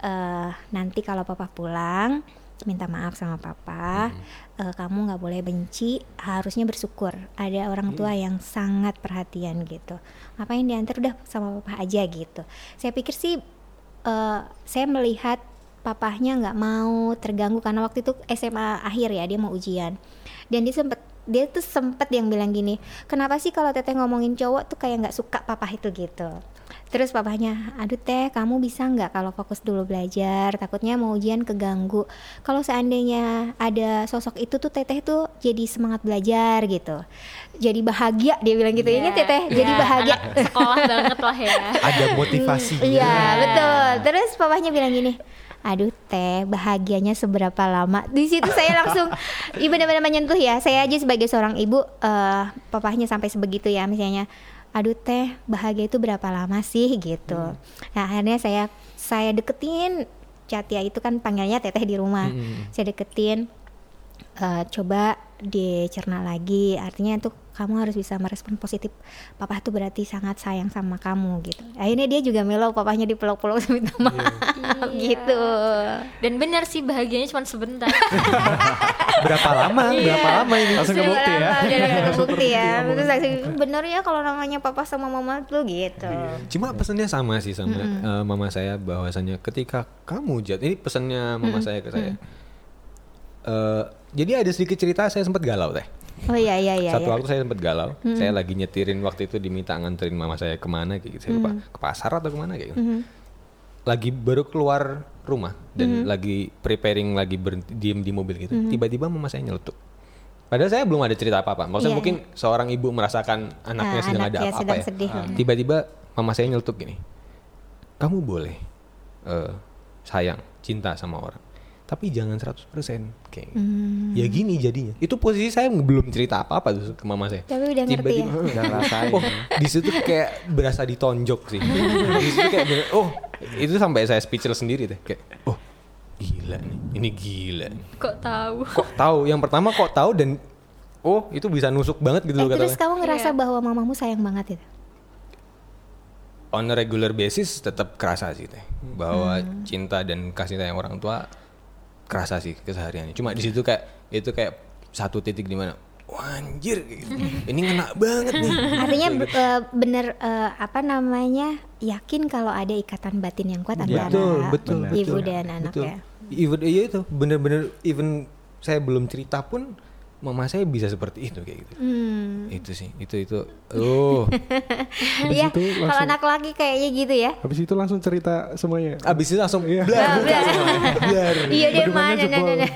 [SPEAKER 4] Eh, nanti kalau papa pulang minta maaf sama papa Eh, kamu nggak boleh benci harusnya bersyukur. Ada orang tua yang sangat perhatian gitu. Ngapain diantar? Udah sama papa aja gitu. Saya pikir sih eh, saya melihat papahnya nggak mau terganggu karena waktu itu SMA akhir ya dia mau ujian. Dan dia sempet dia tuh sempet yang bilang gini kenapa sih kalau teteh ngomongin cowok tuh kayak nggak suka papa itu? gitu terus papahnya aduh teh kamu bisa nggak kalau fokus dulu belajar takutnya mau ujian keganggu kalau seandainya ada sosok itu tuh teteh tuh jadi semangat belajar gitu jadi bahagia dia bilang gitu ingat ya teh jadi
[SPEAKER 5] Ya,
[SPEAKER 4] bahagia
[SPEAKER 5] anak sekolah banget lah ya.
[SPEAKER 1] Ada motivasinya.
[SPEAKER 4] Iya betul. Terus papahnya bilang gini, aduh teh bahagianya seberapa lama? Di situ saya langsung, ibu benar-benar menyentuh ya. Saya aja sebagai seorang ibu, eh papahnya sampai sebegitu ya misalnya. Aduh teh bahagia itu berapa lama sih gitu. Nah akhirnya saya saya deketin Catia itu kan panggilnya teteh di rumah. Saya deketin eh, coba dicerna lagi artinya tuh kamu harus bisa merespon positif papa tuh berarti sangat sayang sama kamu gitu akhirnya dia juga melo papanya dipeluk-peluk minta maaf
[SPEAKER 5] Iya.
[SPEAKER 4] gitu
[SPEAKER 5] Dan benar sih bahagianya cuma sebentar.
[SPEAKER 1] Berapa lama? Berapa lama ini?
[SPEAKER 2] Langsung kebukti ya.
[SPEAKER 4] Udah langsung kebukti ya terus bener ya kalau namanya papa sama mama tuh gitu
[SPEAKER 1] Cuma pesannya sama sih sama eh, mama saya bahwasannya ketika kamu jat ini pesannya mama saya ke saya. Eh, jadi ada sedikit cerita saya sempat galau teh.
[SPEAKER 4] Oh iya iya iya
[SPEAKER 1] Satu
[SPEAKER 4] iya.
[SPEAKER 1] waktu saya sempat galau. Saya lagi nyetirin waktu itu diminta nganterin mama saya ke mana kayak gitu. Saya lupa ke pasar atau ke mana kayak gitu. Lagi baru keluar rumah dan lagi preparing lagi berhenti diem di mobil gitu. Tiba-tiba mama saya nyeletuk. Padahal saya belum ada cerita apa-apa. Maksudnya
[SPEAKER 4] Iya,
[SPEAKER 1] mungkin seorang ibu merasakan anaknya
[SPEAKER 4] Ah,
[SPEAKER 1] sedang ada
[SPEAKER 4] anaknya
[SPEAKER 1] apa-apa
[SPEAKER 4] sedang
[SPEAKER 1] ya.
[SPEAKER 4] Hmm.
[SPEAKER 1] Tiba-tiba mama saya nyeletuk gini. Kamu boleh eh, sayang, cinta sama orang. Tapi jangan 100% kayak gitu.
[SPEAKER 4] Hmm.
[SPEAKER 1] Ya gini jadinya. Itu posisi saya belum cerita apa-apa tuh ke mama saya.
[SPEAKER 4] Tapi udah ngerti ya?
[SPEAKER 2] Udah ngerasain.
[SPEAKER 1] Oh, di situ kayak berasa ditonjok sih. di situ kayak bener, oh, itu sampai saya speechless sendiri deh. Kayak, oh, gila nih. Ini gila. nih.
[SPEAKER 5] Kok tahu?
[SPEAKER 1] Kok tahu? Yang pertama kok tahu dan oh, itu bisa nusuk banget gitu
[SPEAKER 4] Eh,
[SPEAKER 1] loh
[SPEAKER 4] terus
[SPEAKER 1] katanya.
[SPEAKER 4] kamu ngerasa
[SPEAKER 5] Iya.
[SPEAKER 4] bahwa mamamu sayang banget itu?
[SPEAKER 1] On a regular basis tetap kerasa sih teh. Bahwa
[SPEAKER 4] Hmm.
[SPEAKER 1] cinta dan kasih sayang orang tua kerasa sih kesehariannya. Cuma di situ kayak itu kayak satu titik di mana Wah, anjir kayak gitu. ini ngena banget nih
[SPEAKER 4] Artinya be- eh, bener eh, apa namanya yakin kalau ada ikatan batin yang kuat antara
[SPEAKER 1] betul betul
[SPEAKER 4] ibu
[SPEAKER 1] betul.
[SPEAKER 4] dan anak
[SPEAKER 1] betul.
[SPEAKER 4] ya.
[SPEAKER 1] even iya itu bener-bener even saya belum cerita pun mama saya bisa seperti itu kayak gitu
[SPEAKER 4] Hmm.
[SPEAKER 1] itu sih itu itu oh
[SPEAKER 4] Iya,
[SPEAKER 3] itu
[SPEAKER 4] kalau anak laki kayaknya gitu ya.
[SPEAKER 3] Habis itu langsung cerita semuanya.
[SPEAKER 1] abis itu langsung
[SPEAKER 3] Iya.
[SPEAKER 1] blar semuanya. blar
[SPEAKER 4] Iya deh
[SPEAKER 3] Bendungannya
[SPEAKER 4] mana nah, nah, nah.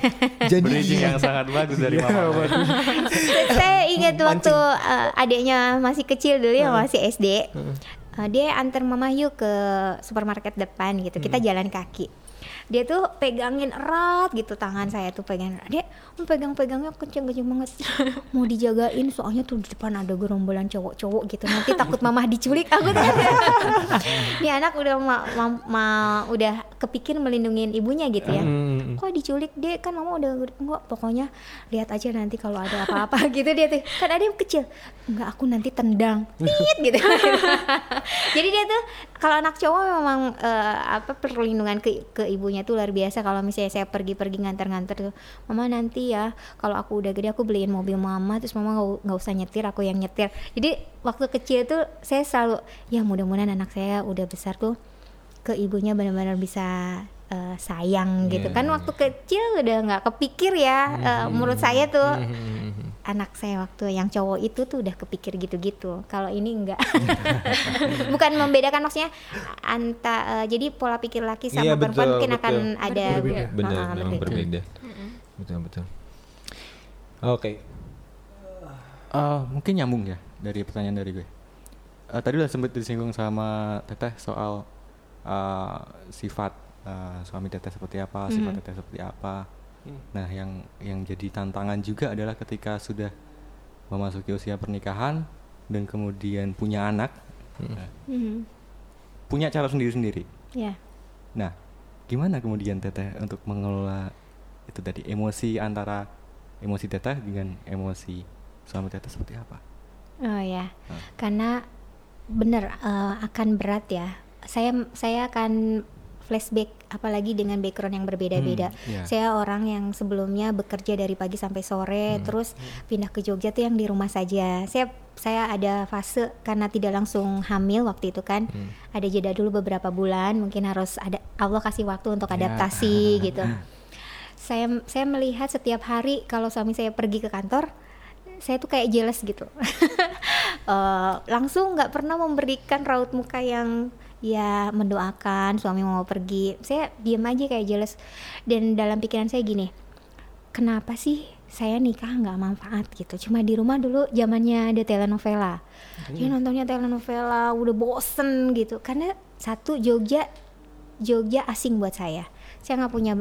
[SPEAKER 1] jadi
[SPEAKER 2] Bridging yang sangat bagus dari
[SPEAKER 3] Iya,
[SPEAKER 2] mama.
[SPEAKER 3] waduh.
[SPEAKER 4] Saya ingat waktu eh, adiknya masih kecil dulu ya masih SD. Eh, dia antar mama yuk ke supermarket depan gitu. Kita jalan kaki. Dia tuh pegangin erat gitu tangan saya tuh pegangin. erat. Dia pegang-pegangnya kenceng-kenceng banget. Mau dijagain soalnya tuh di depan ada gerombolan cowok-cowok gitu. Nanti takut mama diculik. Aku tuh Ini anak udah ma- ma- ma- udah kepikir melindungi ibunya gitu ya.
[SPEAKER 1] Hmm.
[SPEAKER 4] Kok diculik? Deh kan mama udah enggak pokoknya lihat aja nanti kalau ada apa-apa gitu dia tuh. Kan ada yang kecil enggak aku nanti tendang. Tit gitu. Jadi dia tuh kalau anak cowok memang eh, apa perlindungan ke ke ibunya tuh luar biasa. Kalau misalnya saya pergi-pergi nganter-nganter tuh mama nanti ya kalau aku udah gede aku beliin mobil mama terus mama nggak usah nyetir aku yang nyetir. Jadi waktu kecil tuh saya selalu ya mudah-mudahan anak saya udah besar tuh ke ibunya benar-benar bisa eh, sayang gitu
[SPEAKER 1] Iya.
[SPEAKER 4] kan waktu kecil udah nggak kepikir ya eh, menurut saya tuh
[SPEAKER 1] Hmm.
[SPEAKER 4] anak saya waktu yang cowok itu tuh udah kepikir gitu-gitu kalau ini enggak bukan membedakan maksudnya anta eh, jadi pola pikir laki sama
[SPEAKER 1] Iya,
[SPEAKER 4] perempuan
[SPEAKER 1] betul,
[SPEAKER 4] mungkin akan
[SPEAKER 1] betul.
[SPEAKER 4] ada
[SPEAKER 3] Berbeda.
[SPEAKER 1] benar
[SPEAKER 4] Ah,
[SPEAKER 1] memang berbeda betul betul oke
[SPEAKER 2] Eh, mungkin nyambung ya dari pertanyaan dari gue. Eh, tadi udah sempet disinggung sama Teteh soal eh, sifat eh, suami Teteh seperti apa, sifat Teteh seperti apa. Nah, yang yang jadi tantangan juga adalah ketika sudah memasuki usia pernikahan dan kemudian punya anak, nah,
[SPEAKER 4] Mhm.
[SPEAKER 2] punya cara sendiri-sendiri.
[SPEAKER 4] ya
[SPEAKER 2] Nah, gimana kemudian Teteh untuk mengelola itu tadi emosi antara emosi Teteh dengan emosi suami Teteh seperti apa?
[SPEAKER 4] oh ya
[SPEAKER 2] Ah.
[SPEAKER 4] karena bener eh, akan berat ya saya saya akan flashback apalagi dengan background yang berbeda-beda
[SPEAKER 2] Hmm, iya.
[SPEAKER 4] saya orang yang sebelumnya bekerja dari pagi sampai sore
[SPEAKER 2] Hmm.
[SPEAKER 4] terus pindah ke Jogja tuh yang di rumah saja saya saya ada fase karena tidak langsung hamil waktu itu kan
[SPEAKER 2] Hmm.
[SPEAKER 4] ada jeda dulu beberapa bulan mungkin harus ada Allah kasih waktu untuk
[SPEAKER 2] Ya.
[SPEAKER 4] adaptasi gitu saya saya melihat setiap hari kalau suami saya pergi ke kantor saya tuh kayak jealous gitu Eh, langsung nggak pernah memberikan raut muka yang ya mendoakan suami mau pergi. Saya diam aja kayak jealous. Dan dalam pikiran saya gini kenapa sih saya nikah nggak manfaat gitu? Cuma di rumah dulu zamannya ada telenovela. Ya nontonnya telenovela udah bosen gitu. Karena satu Jogja Jogja asing buat saya. Saya nggak punya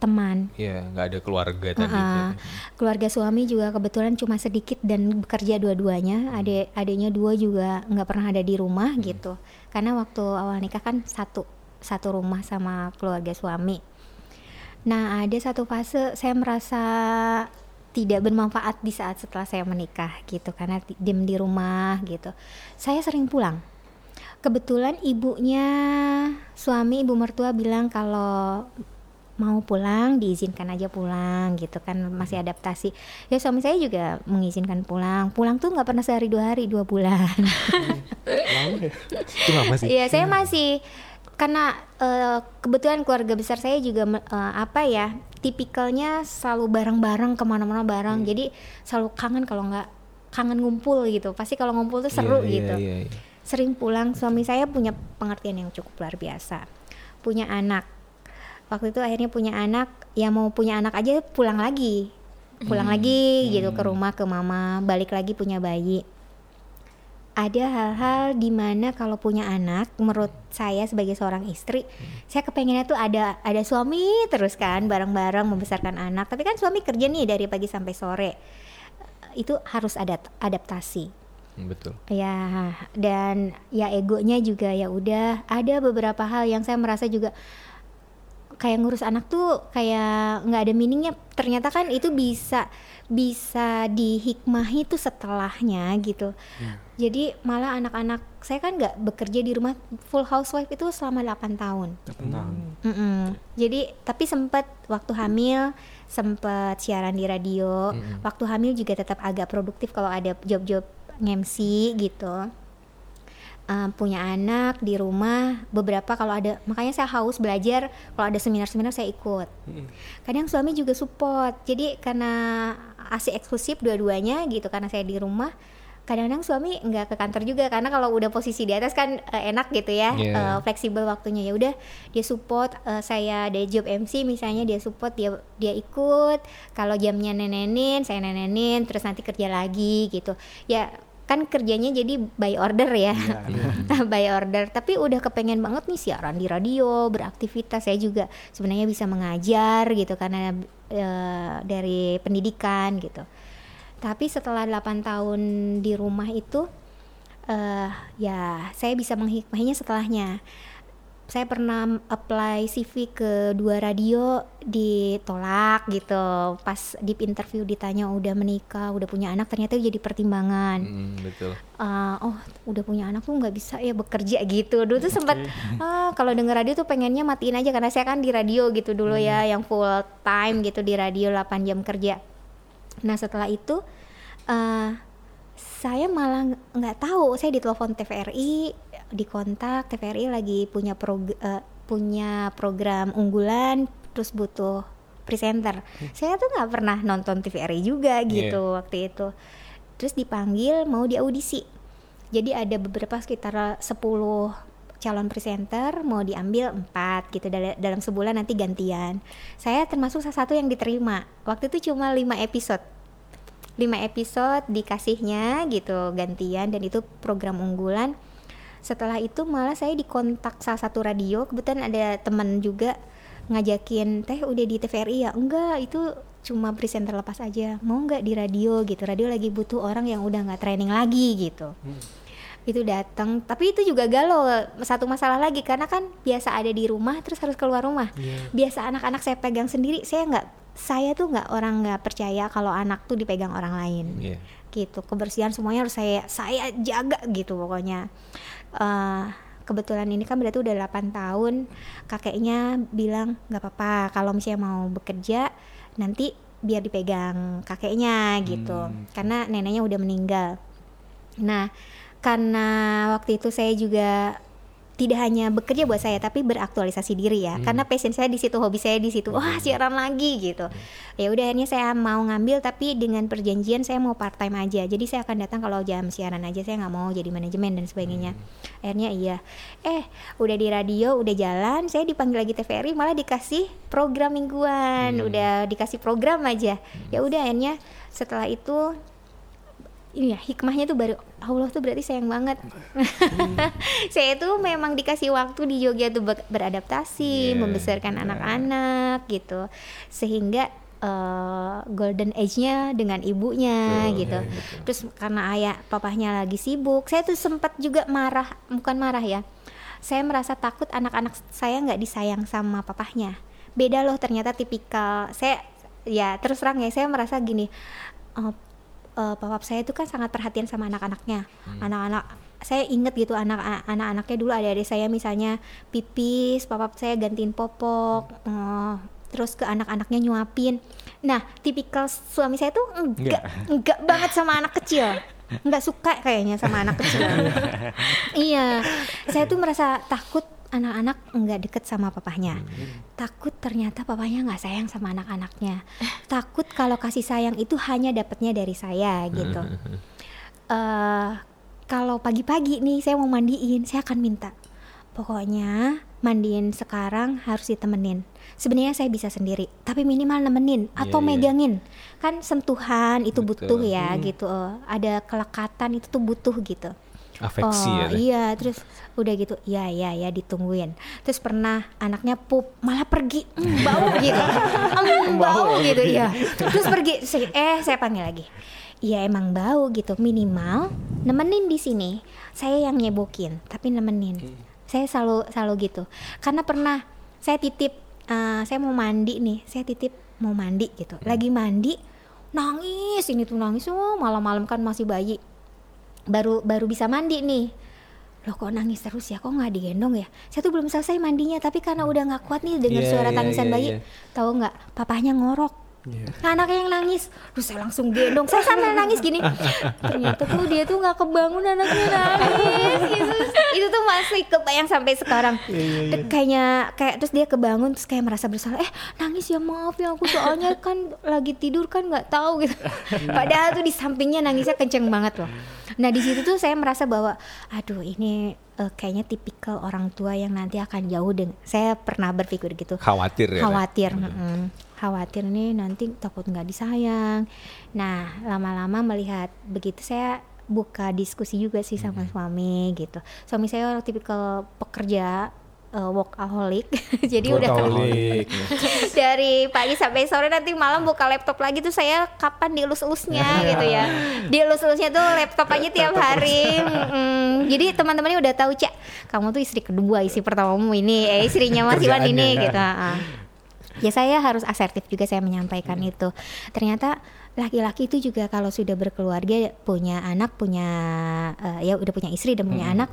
[SPEAKER 4] teman.
[SPEAKER 1] Ya nggak ada keluarga tadi
[SPEAKER 4] Ah, keluarga suami juga kebetulan cuma sedikit dan bekerja dua-duanya. Adik adiknya dua juga nggak pernah ada di rumah gitu. Karena waktu awal nikah kan satu satu rumah sama keluarga suami. Nah ada satu fase saya merasa tidak bermanfaat di saat setelah saya menikah gitu karena di- diem di rumah gitu. Saya sering pulang. Kebetulan ibunya suami ibu mertua bilang kalau mau pulang diizinkan aja pulang gitu kan masih adaptasi. Ya suami saya juga mengizinkan pulang. Pulang tuh nggak pernah sehari dua hari dua bulan.
[SPEAKER 3] Lama ya.
[SPEAKER 1] itu lama sih?
[SPEAKER 4] Iya saya masih karena eh, kebetulan keluarga besar saya juga eh, apa ya tipikalnya selalu bareng-bareng ke mana-mana bareng. Jadi selalu kangen kalau nggak kangen ngumpul gitu. Pasti kalau ngumpul tuh seru
[SPEAKER 1] Iya,
[SPEAKER 4] gitu.
[SPEAKER 1] iya, iya.
[SPEAKER 4] sering pulang. Suami saya punya pengertian yang cukup luar biasa. Punya anak waktu itu akhirnya punya anak ya mau punya anak aja pulang lagi. Pulang lagi gitu ke rumah ke mama balik lagi punya bayi. Ada hal-hal di mana kalau punya anak menurut saya sebagai seorang istri saya kepengennya tuh ada ada suami terus kan bareng-bareng membesarkan anak. Tapi kan suami kerja nih dari pagi sampai sore. Itu harus ada adaptasi.
[SPEAKER 1] Hmm, Betul.
[SPEAKER 4] ya dan ya egonya juga ya udah. Ada beberapa hal yang saya merasa juga kayak ngurus anak tuh kayak nggak ada meaningnya. Ternyata kan itu bisa bisa dihikmahi tuh setelahnya gitu. Jadi malah anak-anak saya kan nggak bekerja di rumah. Full housewife itu selama 8 tahun. Mm-mm. Jadi tapi sempat waktu hamil sempat siaran di radio. Waktu hamil juga tetap agak produktif kalau ada job-job nge-MC gitu. Eh, punya anak di rumah beberapa kalau ada makanya saya haus belajar kalau ada seminar-seminar saya ikut. Kadang suami juga support. Jadi karena asik eksklusif dua-duanya gitu karena saya di rumah kadang-kadang suami nggak ke kantor juga karena kalau udah posisi di atas kan eh, enak gitu ya
[SPEAKER 1] Iya.
[SPEAKER 4] eh, fleksibel waktunya ya udah dia support eh, saya ada job MC misalnya dia support dia dia ikut kalau jamnya nenenin saya nenenin terus nanti kerja lagi gitu ya kan kerjanya jadi by order ya. By order. Tapi udah kepengen banget nih siaran di radio beraktivitas. Saya juga sebenarnya bisa mengajar gitu karena eh, dari pendidikan gitu. Tapi setelah 8 tahun di rumah itu eh ya saya bisa menghikmahinya setelahnya saya pernah apply CV ke dua radio ditolak gitu. Pas di interview ditanya udah menikah udah punya anak? Ternyata jadi pertimbangan.
[SPEAKER 1] Hmm, betul.
[SPEAKER 4] Ah, oh udah punya anak tuh nggak bisa ya bekerja gitu. Dulu tuh sempat ah, kalau denger radio tuh pengennya matiin aja karena saya kan di radio gitu dulu ya yang full time gitu di radio 8 jam kerja. Nah setelah itu eh saya malah ng- nggak tahu. Saya ditelepon TVRI dikontak TVRI lagi punya prog- eh, punya program unggulan terus butuh presenter. Saya tuh nggak pernah nonton TVRI juga gitu waktu itu. Terus dipanggil mau diaudisi. Jadi ada beberapa sekitar 10 calon presenter mau diambil empat gitu dal- dalam sebulan nanti gantian. Saya termasuk salah satu yang diterima. Waktu itu cuma 5 episode. 5 episode dikasihnya gitu gantian dan itu program unggulan setelah itu malah saya dikontak salah satu radio kebetulan ada teman juga ngajakin teh udah di TVRI ya? Enggak itu cuma presenter lepas aja. Mau nggak di radio? gitu. Radio lagi butuh orang yang udah nggak training lagi gitu. Itu datang tapi itu juga galau satu masalah lagi karena kan biasa ada di rumah terus harus keluar rumah. Biasa anak-anak saya pegang sendiri saya nggak saya tuh nggak orang nggak percaya kalau anak tuh dipegang orang lain.
[SPEAKER 1] Iya.
[SPEAKER 4] gitu. Kebersihan semuanya harus saya saya jaga gitu pokoknya Eh, kebetulan ini kan berarti udah 8 tahun kakeknya bilang nggak apa-apa kalau misalnya mau bekerja nanti biar dipegang kakeknya gitu. Karena neneknya udah meninggal. Nah karena waktu itu saya juga tidak hanya bekerja buat saya tapi beraktualisasi diri ya. Karena passion saya di situ hobi saya di situ. Wah siaran lagi gitu. Ya udah akhirnya saya mau ngambil tapi dengan perjanjian saya mau part time aja. Jadi saya akan datang kalau jam siaran aja saya nggak mau jadi manajemen dan sebagainya. Akhirnya iya. Eh udah di radio udah jalan saya dipanggil lagi TVRI malah dikasih program mingguan. Udah dikasih program aja. Ya udah akhirnya setelah itu ini ya hikmahnya tuh baru Allah tuh berarti sayang banget. Saya tuh memang dikasih waktu di Jogja tuh ber- beradaptasi
[SPEAKER 1] Yeah,
[SPEAKER 4] membesarkan anak-anak gitu. Sehingga eh, golden age-nya dengan ibunya
[SPEAKER 1] Betul,
[SPEAKER 4] gitu.
[SPEAKER 1] ya, betul.
[SPEAKER 4] terus karena ayah papahnya lagi sibuk saya tuh sempat juga marah bukan marah ya. Saya merasa takut anak-anak saya nggak disayang sama papahnya. Beda loh ternyata tipikal saya ya terus terang ya saya merasa gini eh, eh, papa saya itu kan sangat perhatian sama anak-anaknya. Anak-anak saya inget gitu anak anak-anaknya dulu ada adik saya misalnya pipis papa saya gantiin popok eh, terus ke anak-anaknya nyuapin. Nah tipikal suami saya tuh enggak. enggak banget sama anak kecil. Enggak suka kayaknya sama anak kecil. Iya. Saya tuh merasa takut anak-anak enggak deket sama papahnya takut ternyata papahnya nggak sayang sama anak-anaknya takut kalau kasih sayang itu hanya dapatnya dari saya gitu eh kalau pagi-pagi nih saya mau mandiin saya akan minta pokoknya mandiin sekarang harus ditemenin. Sebenarnya saya bisa sendiri, tapi minimal nemenin atau
[SPEAKER 1] Iya, iya.
[SPEAKER 4] megangin. Kan sentuhan itu
[SPEAKER 1] Betul.
[SPEAKER 4] butuh ya gitu. eh, Ada kelekatan itu tuh butuh gitu.
[SPEAKER 1] Afeksi
[SPEAKER 4] oh,
[SPEAKER 1] ya.
[SPEAKER 4] Iya, terus udah gitu, ya ya ya ditungguin. Terus pernah anaknya pup malah pergi, "Mm, bau gitu, "Mm, bau gitu ya. Terus pergi, eh saya panggil lagi. Iya emang bau gitu, minimal nemenin di sini. Saya yang nyebokin, tapi nemenin. Saya selalu selalu gitu. Karena pernah saya titip, eh, saya mau mandi nih, saya titip mau mandi gitu. Lagi mandi, nangis ini tuh nangis, oh malam-malam kan masih bayi baru baru bisa mandi nih. Loh kok nangis terus ya? Kok nggak digendong ya? Saya tuh belum selesai mandinya tapi karena udah nggak kuat nih dengar
[SPEAKER 1] Iya,
[SPEAKER 4] suara
[SPEAKER 1] iya,
[SPEAKER 4] tangisan
[SPEAKER 1] iya,
[SPEAKER 4] bayi
[SPEAKER 1] iya.
[SPEAKER 4] tahu nggak? Papahnya ngorok
[SPEAKER 3] Iya.
[SPEAKER 4] Nah, anaknya yang nangis. Terus saya langsung gendong. Saya sambil nangis gini. Ternyata tuh dia tuh nggak kebangun anaknya nangis gitu. itu tuh masih kebayang sampai sekarang.
[SPEAKER 1] Iya,
[SPEAKER 4] Te- kayaknya kayak terus dia kebangun terus kayak merasa bersalah. Eh nangis ya maaf ya aku soalnya kan lagi tidur kan nggak tahu gitu. Padahal tuh di sampingnya nangisnya kenceng banget loh. Nah di situ tuh saya merasa bahwa aduh ini eh, kayaknya tipikal orang tua yang nanti akan jauh dengan saya pernah berpikir gitu.
[SPEAKER 1] Khawatir ya.
[SPEAKER 4] Khawatir mm-mm. khawatir nih nanti takut nggak disayang. Nah lama-lama melihat begitu saya buka diskusi juga sih sama suami gitu. Suami saya orang tipikal pekerja eh, workaholic. Jadi udah
[SPEAKER 1] Workaholic.
[SPEAKER 4] dari pagi sampai sore nanti malam buka laptop lagi tuh saya kapan dielus-elusnya gitu ya. Dielus-elusnya tuh laptop aja tiap hari. Mm-mm. jadi teman-temannya udah tahu cak kamu tuh istri kedua istri pertamamu ini eh istrinya Mas Iwan ini gitu. ah. ya saya harus asertif juga saya menyampaikan itu. Ternyata laki-laki itu juga kalau sudah berkeluarga punya anak punya eh, ya udah punya istri dan punya anak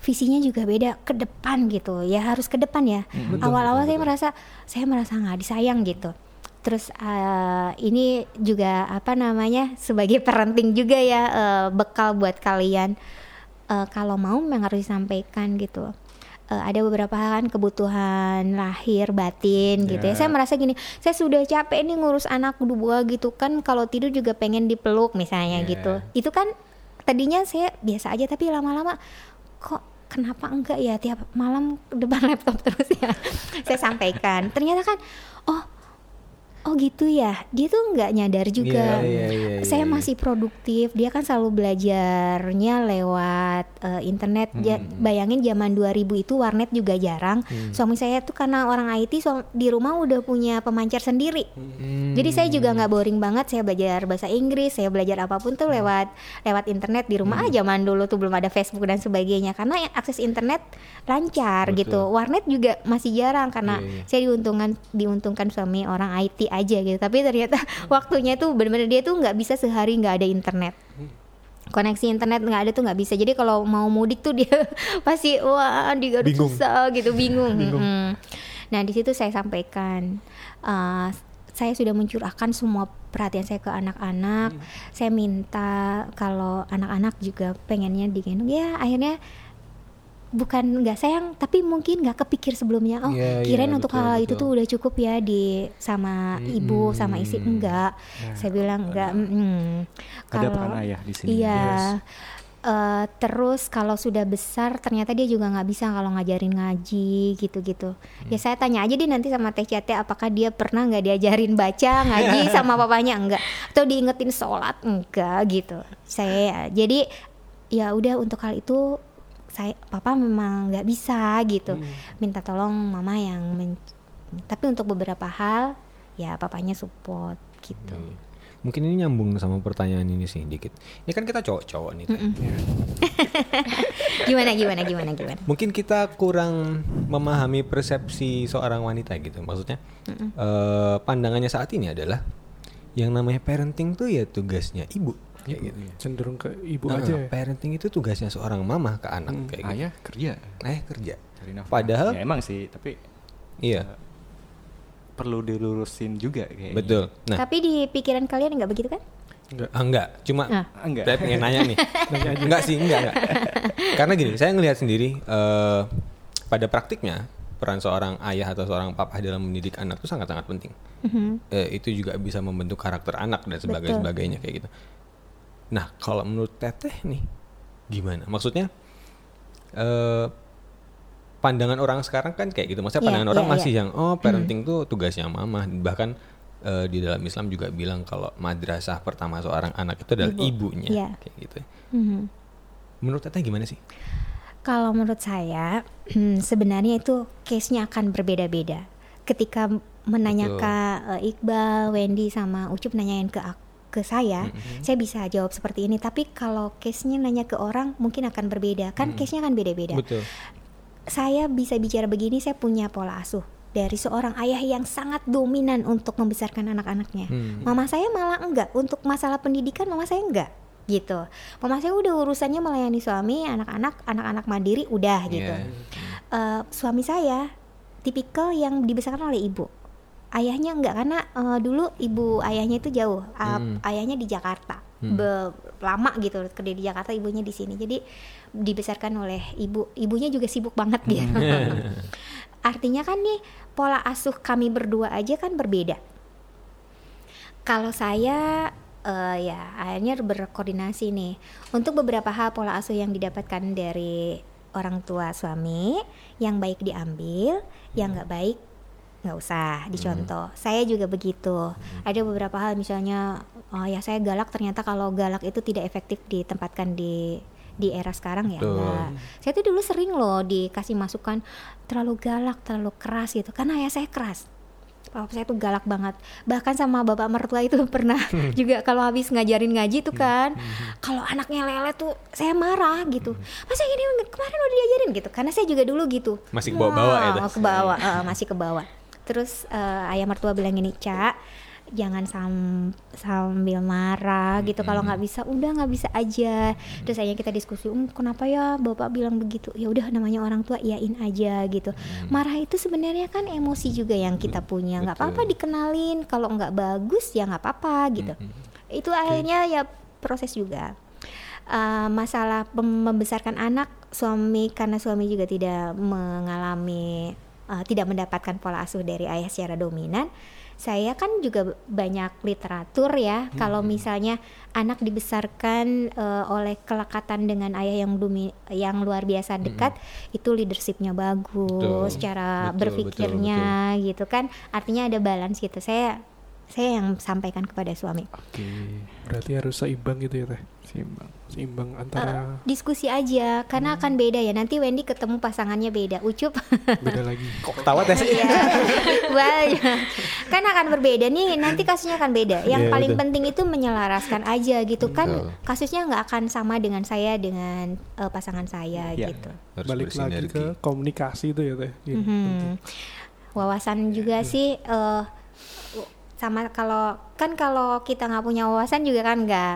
[SPEAKER 4] visinya juga beda ke depan gitu. Ya harus ke depan ya. Awal-awal saya merasa saya merasa nggak disayang gitu. Terus eh, ini juga apa namanya sebagai parenting juga ya eh, bekal buat kalian. Eh, kalau mau memang harus disampaikan gitu. Eh, ada beberapa hal kan kebutuhan lahir batin gitu ya. Saya merasa gini, saya sudah capek nih ngurus anak dua gitu kan kalau tidur juga pengen dipeluk misalnya gitu. Itu kan tadinya saya biasa aja tapi lama-lama kok kenapa enggak ya tiap malam depan laptop terus ya. saya sampaikan. Ternyata kan oh Oh gitu ya, dia tuh nggak nyadar juga.
[SPEAKER 1] Iya, iya, iya,
[SPEAKER 4] saya
[SPEAKER 1] iya.
[SPEAKER 4] masih produktif. Dia kan selalu belajarnya lewat eh, internet. Ja-
[SPEAKER 1] Hmm.
[SPEAKER 4] bayangin zaman 2000 itu warnet juga jarang. Suami saya tuh karena orang IT di rumah udah punya pemancar sendiri.
[SPEAKER 1] Hmm.
[SPEAKER 4] Jadi saya juga nggak boring banget. Saya belajar bahasa Inggris, saya belajar apa pun tuh lewat lewat internet di rumah. Ah, zaman dulu tuh belum ada Facebook dan sebagainya. Karena yang akses internet lancar gitu. Warnet juga masih jarang karena
[SPEAKER 1] Iya, iya.
[SPEAKER 4] saya diuntungkan diuntungkan suami orang IT aja gitu. Tapi ternyata waktunya tuh benar-benar dia tuh nggak bisa sehari nggak ada internet. Koneksi internet nggak ada tuh nggak bisa. Jadi kalau mau mudik tuh dia pasti wah di Garut
[SPEAKER 1] Bingung.
[SPEAKER 4] susah gitu. Bingung, Mm-mm. nah di situ saya sampaikan eh, saya sudah mencurahkan semua perhatian saya ke anak-anak. Saya minta kalau anak-anak juga pengennya digendong. Ya akhirnya bukan nggak sayang tapi mungkin nggak kepikir sebelumnya oh
[SPEAKER 1] Iya, iya,
[SPEAKER 4] kirain untuk
[SPEAKER 1] betul,
[SPEAKER 4] hal itu tuh udah cukup ya di sama ibu sama istri. Enggak. Saya bilang enggak Kalau-
[SPEAKER 2] peran ayah di sini.
[SPEAKER 4] Iya. Eh, terus kalau sudah besar ternyata dia juga nggak bisa kalau ngajarin ngaji gitu-gitu. Ya saya tanya aja deh nanti sama Teh Cate apakah dia pernah nggak diajarin baca ngaji sama papanya? Enggak. Atau diingetin sholat? Enggak gitu. Saya jadi ya udah untuk hal itu saya papa memang nggak bisa gitu. Minta tolong mama yang men- tapi untuk beberapa hal ya papanya support gitu.
[SPEAKER 1] Mungkin ini nyambung sama pertanyaan ini sih dikit. Ini kan kita cowok-cowok nih. Teh.
[SPEAKER 4] Gimana gimana gimana gimana?
[SPEAKER 1] Mungkin kita kurang memahami persepsi seorang wanita gitu. Maksudnya eh, pandangannya saat ini adalah yang namanya parenting tuh ya tugasnya ibu. Kayak gitu.
[SPEAKER 3] cenderung ke ibu
[SPEAKER 1] Nah,
[SPEAKER 3] aja ya.
[SPEAKER 1] parenting itu tugasnya seorang mama ke anak kayak gitu.
[SPEAKER 2] Ayah kerja.
[SPEAKER 1] Ayah kerja.
[SPEAKER 2] Cari nafkah.
[SPEAKER 1] Padahal
[SPEAKER 2] ya emang sih, tapi
[SPEAKER 1] iya,
[SPEAKER 2] perlu dilurusin juga kayaknya.
[SPEAKER 1] betul. Nah,
[SPEAKER 4] Tapi di pikiran kalian nggak begitu kan?
[SPEAKER 3] Enggak.
[SPEAKER 1] Ah, enggak, cuma
[SPEAKER 4] Ah.
[SPEAKER 2] Enggak.
[SPEAKER 1] saya pengen nanya nih. enggak sih, enggak, enggak. Karena gini, saya ngelihat sendiri eh, pada praktiknya peran seorang ayah atau seorang papa dalam mendidik anak itu sangat-sangat penting. Eh, itu juga bisa membentuk karakter anak dan sebagainya
[SPEAKER 4] Betul.
[SPEAKER 1] sebagainya kayak gitu. Nah, kalau menurut Teteh nih gimana? Maksudnya eh pandangan orang sekarang kan kayak gitu. Maksudnya
[SPEAKER 4] Iya,
[SPEAKER 1] pandangan orang
[SPEAKER 4] iya,
[SPEAKER 1] masih
[SPEAKER 4] iya.
[SPEAKER 1] yang oh parenting tuh tugasnya mama. Bahkan eh, di dalam Islam juga bilang kalau madrasah pertama seorang anak itu adalah
[SPEAKER 4] Ibu.
[SPEAKER 1] ibunya
[SPEAKER 4] Iya.
[SPEAKER 1] kayak gitu.
[SPEAKER 4] Mhm.
[SPEAKER 1] Menurut Teteh gimana sih?
[SPEAKER 4] Kalau menurut saya sebenarnya itu case-nya akan berbeda-beda. Ketika menanyakan eh, Iqbal, Wendy sama Ucup nanyain ke ak- ke saya, saya bisa jawab seperti ini. Tapi kalau case-nya nanya ke orang mungkin akan berbeda. Kan case-nya akan beda-beda.
[SPEAKER 1] Betul.
[SPEAKER 4] Saya bisa bicara begini, saya punya pola asuh dari seorang ayah yang sangat dominan untuk membesarkan anak-anaknya.
[SPEAKER 1] Hmm.
[SPEAKER 4] Mama saya malah enggak untuk masalah pendidikan, mama saya enggak gitu. Mama saya udah urusannya melayani suami, anak-anak, anak-anak mandiri udah gitu.
[SPEAKER 1] Iya.
[SPEAKER 4] Eh, suami saya tipikal yang dibesarkan oleh ibu. Ayahnya enggak karena eh, dulu ibu ayahnya itu jauh. Ah,
[SPEAKER 1] Hmm.
[SPEAKER 4] Ayahnya di Jakarta. Be- lama gitu kerja di Jakarta, ibunya di sini. Jadi dibesarkan oleh ibu. Ibunya juga sibuk banget dia. Artinya kan nih pola asuh kami berdua aja kan berbeda. Kalau saya eh, ya akhirnya berkoordinasi nih untuk beberapa hal pola asuh yang didapatkan dari orang tua suami yang baik diambil, yang nggak baik nggak usah dicontoh. Saya juga begitu. Ada beberapa hal misalnya oh ya saya galak ternyata kalau galak itu tidak efektif ditempatkan di di era sekarang ya enggak. Saya tuh dulu sering loh dikasih masukan terlalu galak, terlalu keras gitu. Karena ayah saya keras. Bapak saya tuh galak banget. Bahkan sama bapak mertua itu pernah juga kalau habis ngajarin ngaji tuh kan, kalau anaknya lele tuh saya marah gitu. Masa gini kemarin udah diajarin gitu. Karena saya juga dulu gitu.
[SPEAKER 1] Masih ke bawah-bawah ya, Tas?
[SPEAKER 4] ke bawah, eh, masih ke bawah. Terus eh, ayah mertua bilang gini, "Cak, jangan sam- sambil marah gitu. Kalau nggak bisa udah nggak bisa aja. Terus akhirnya kita diskusi um kenapa ya bapak bilang begitu? Ya udah namanya orang tua iyain aja gitu. Marah itu sebenarnya kan emosi juga yang kita punya. Nggak apa-apa dikenalin kalau nggak bagus ya nggak apa-apa gitu. Itu akhirnya ya proses juga. Eh, masalah membesarkan anak suami karena suami juga tidak mengalami eh, tidak mendapatkan pola asuh dari ayah secara dominan saya kan juga banyak literatur ya. Kalau misalnya anak dibesarkan eh, oleh kelekatan dengan ayah yang domi yang luar biasa dekat itu leadershipnya bagus
[SPEAKER 1] Betul.
[SPEAKER 4] cara
[SPEAKER 1] Betul,
[SPEAKER 4] berpikirnya gitu kan. Artinya ada balance gitu. Saya saya yang sampaikan kepada suami
[SPEAKER 2] Oke,
[SPEAKER 3] Berarti harus seimbang gitu ya teh.
[SPEAKER 2] seimbang.
[SPEAKER 3] Seimbang antara
[SPEAKER 4] diskusi aja karena akan beda ya nanti Wendy ketemu pasangannya beda ucup
[SPEAKER 3] beda lagi.
[SPEAKER 1] Kok ketawa Teh?
[SPEAKER 4] Iya. Banyak. kan akan berbeda nih nanti kasusnya akan beda yang
[SPEAKER 1] Iya,
[SPEAKER 4] paling
[SPEAKER 1] betul.
[SPEAKER 4] penting itu menyelaraskan aja gitu kan
[SPEAKER 1] Betul.
[SPEAKER 4] kasusnya nggak akan sama dengan saya dengan eh, pasangan saya
[SPEAKER 2] Iya.
[SPEAKER 4] gitu
[SPEAKER 1] Harus
[SPEAKER 3] Balik lagi ke komunikasi itu ya teh. Gitu.
[SPEAKER 4] Mhm. wawasan juga sih eh, sama kalau kan kalau kita nggak punya wawasan juga kan nggak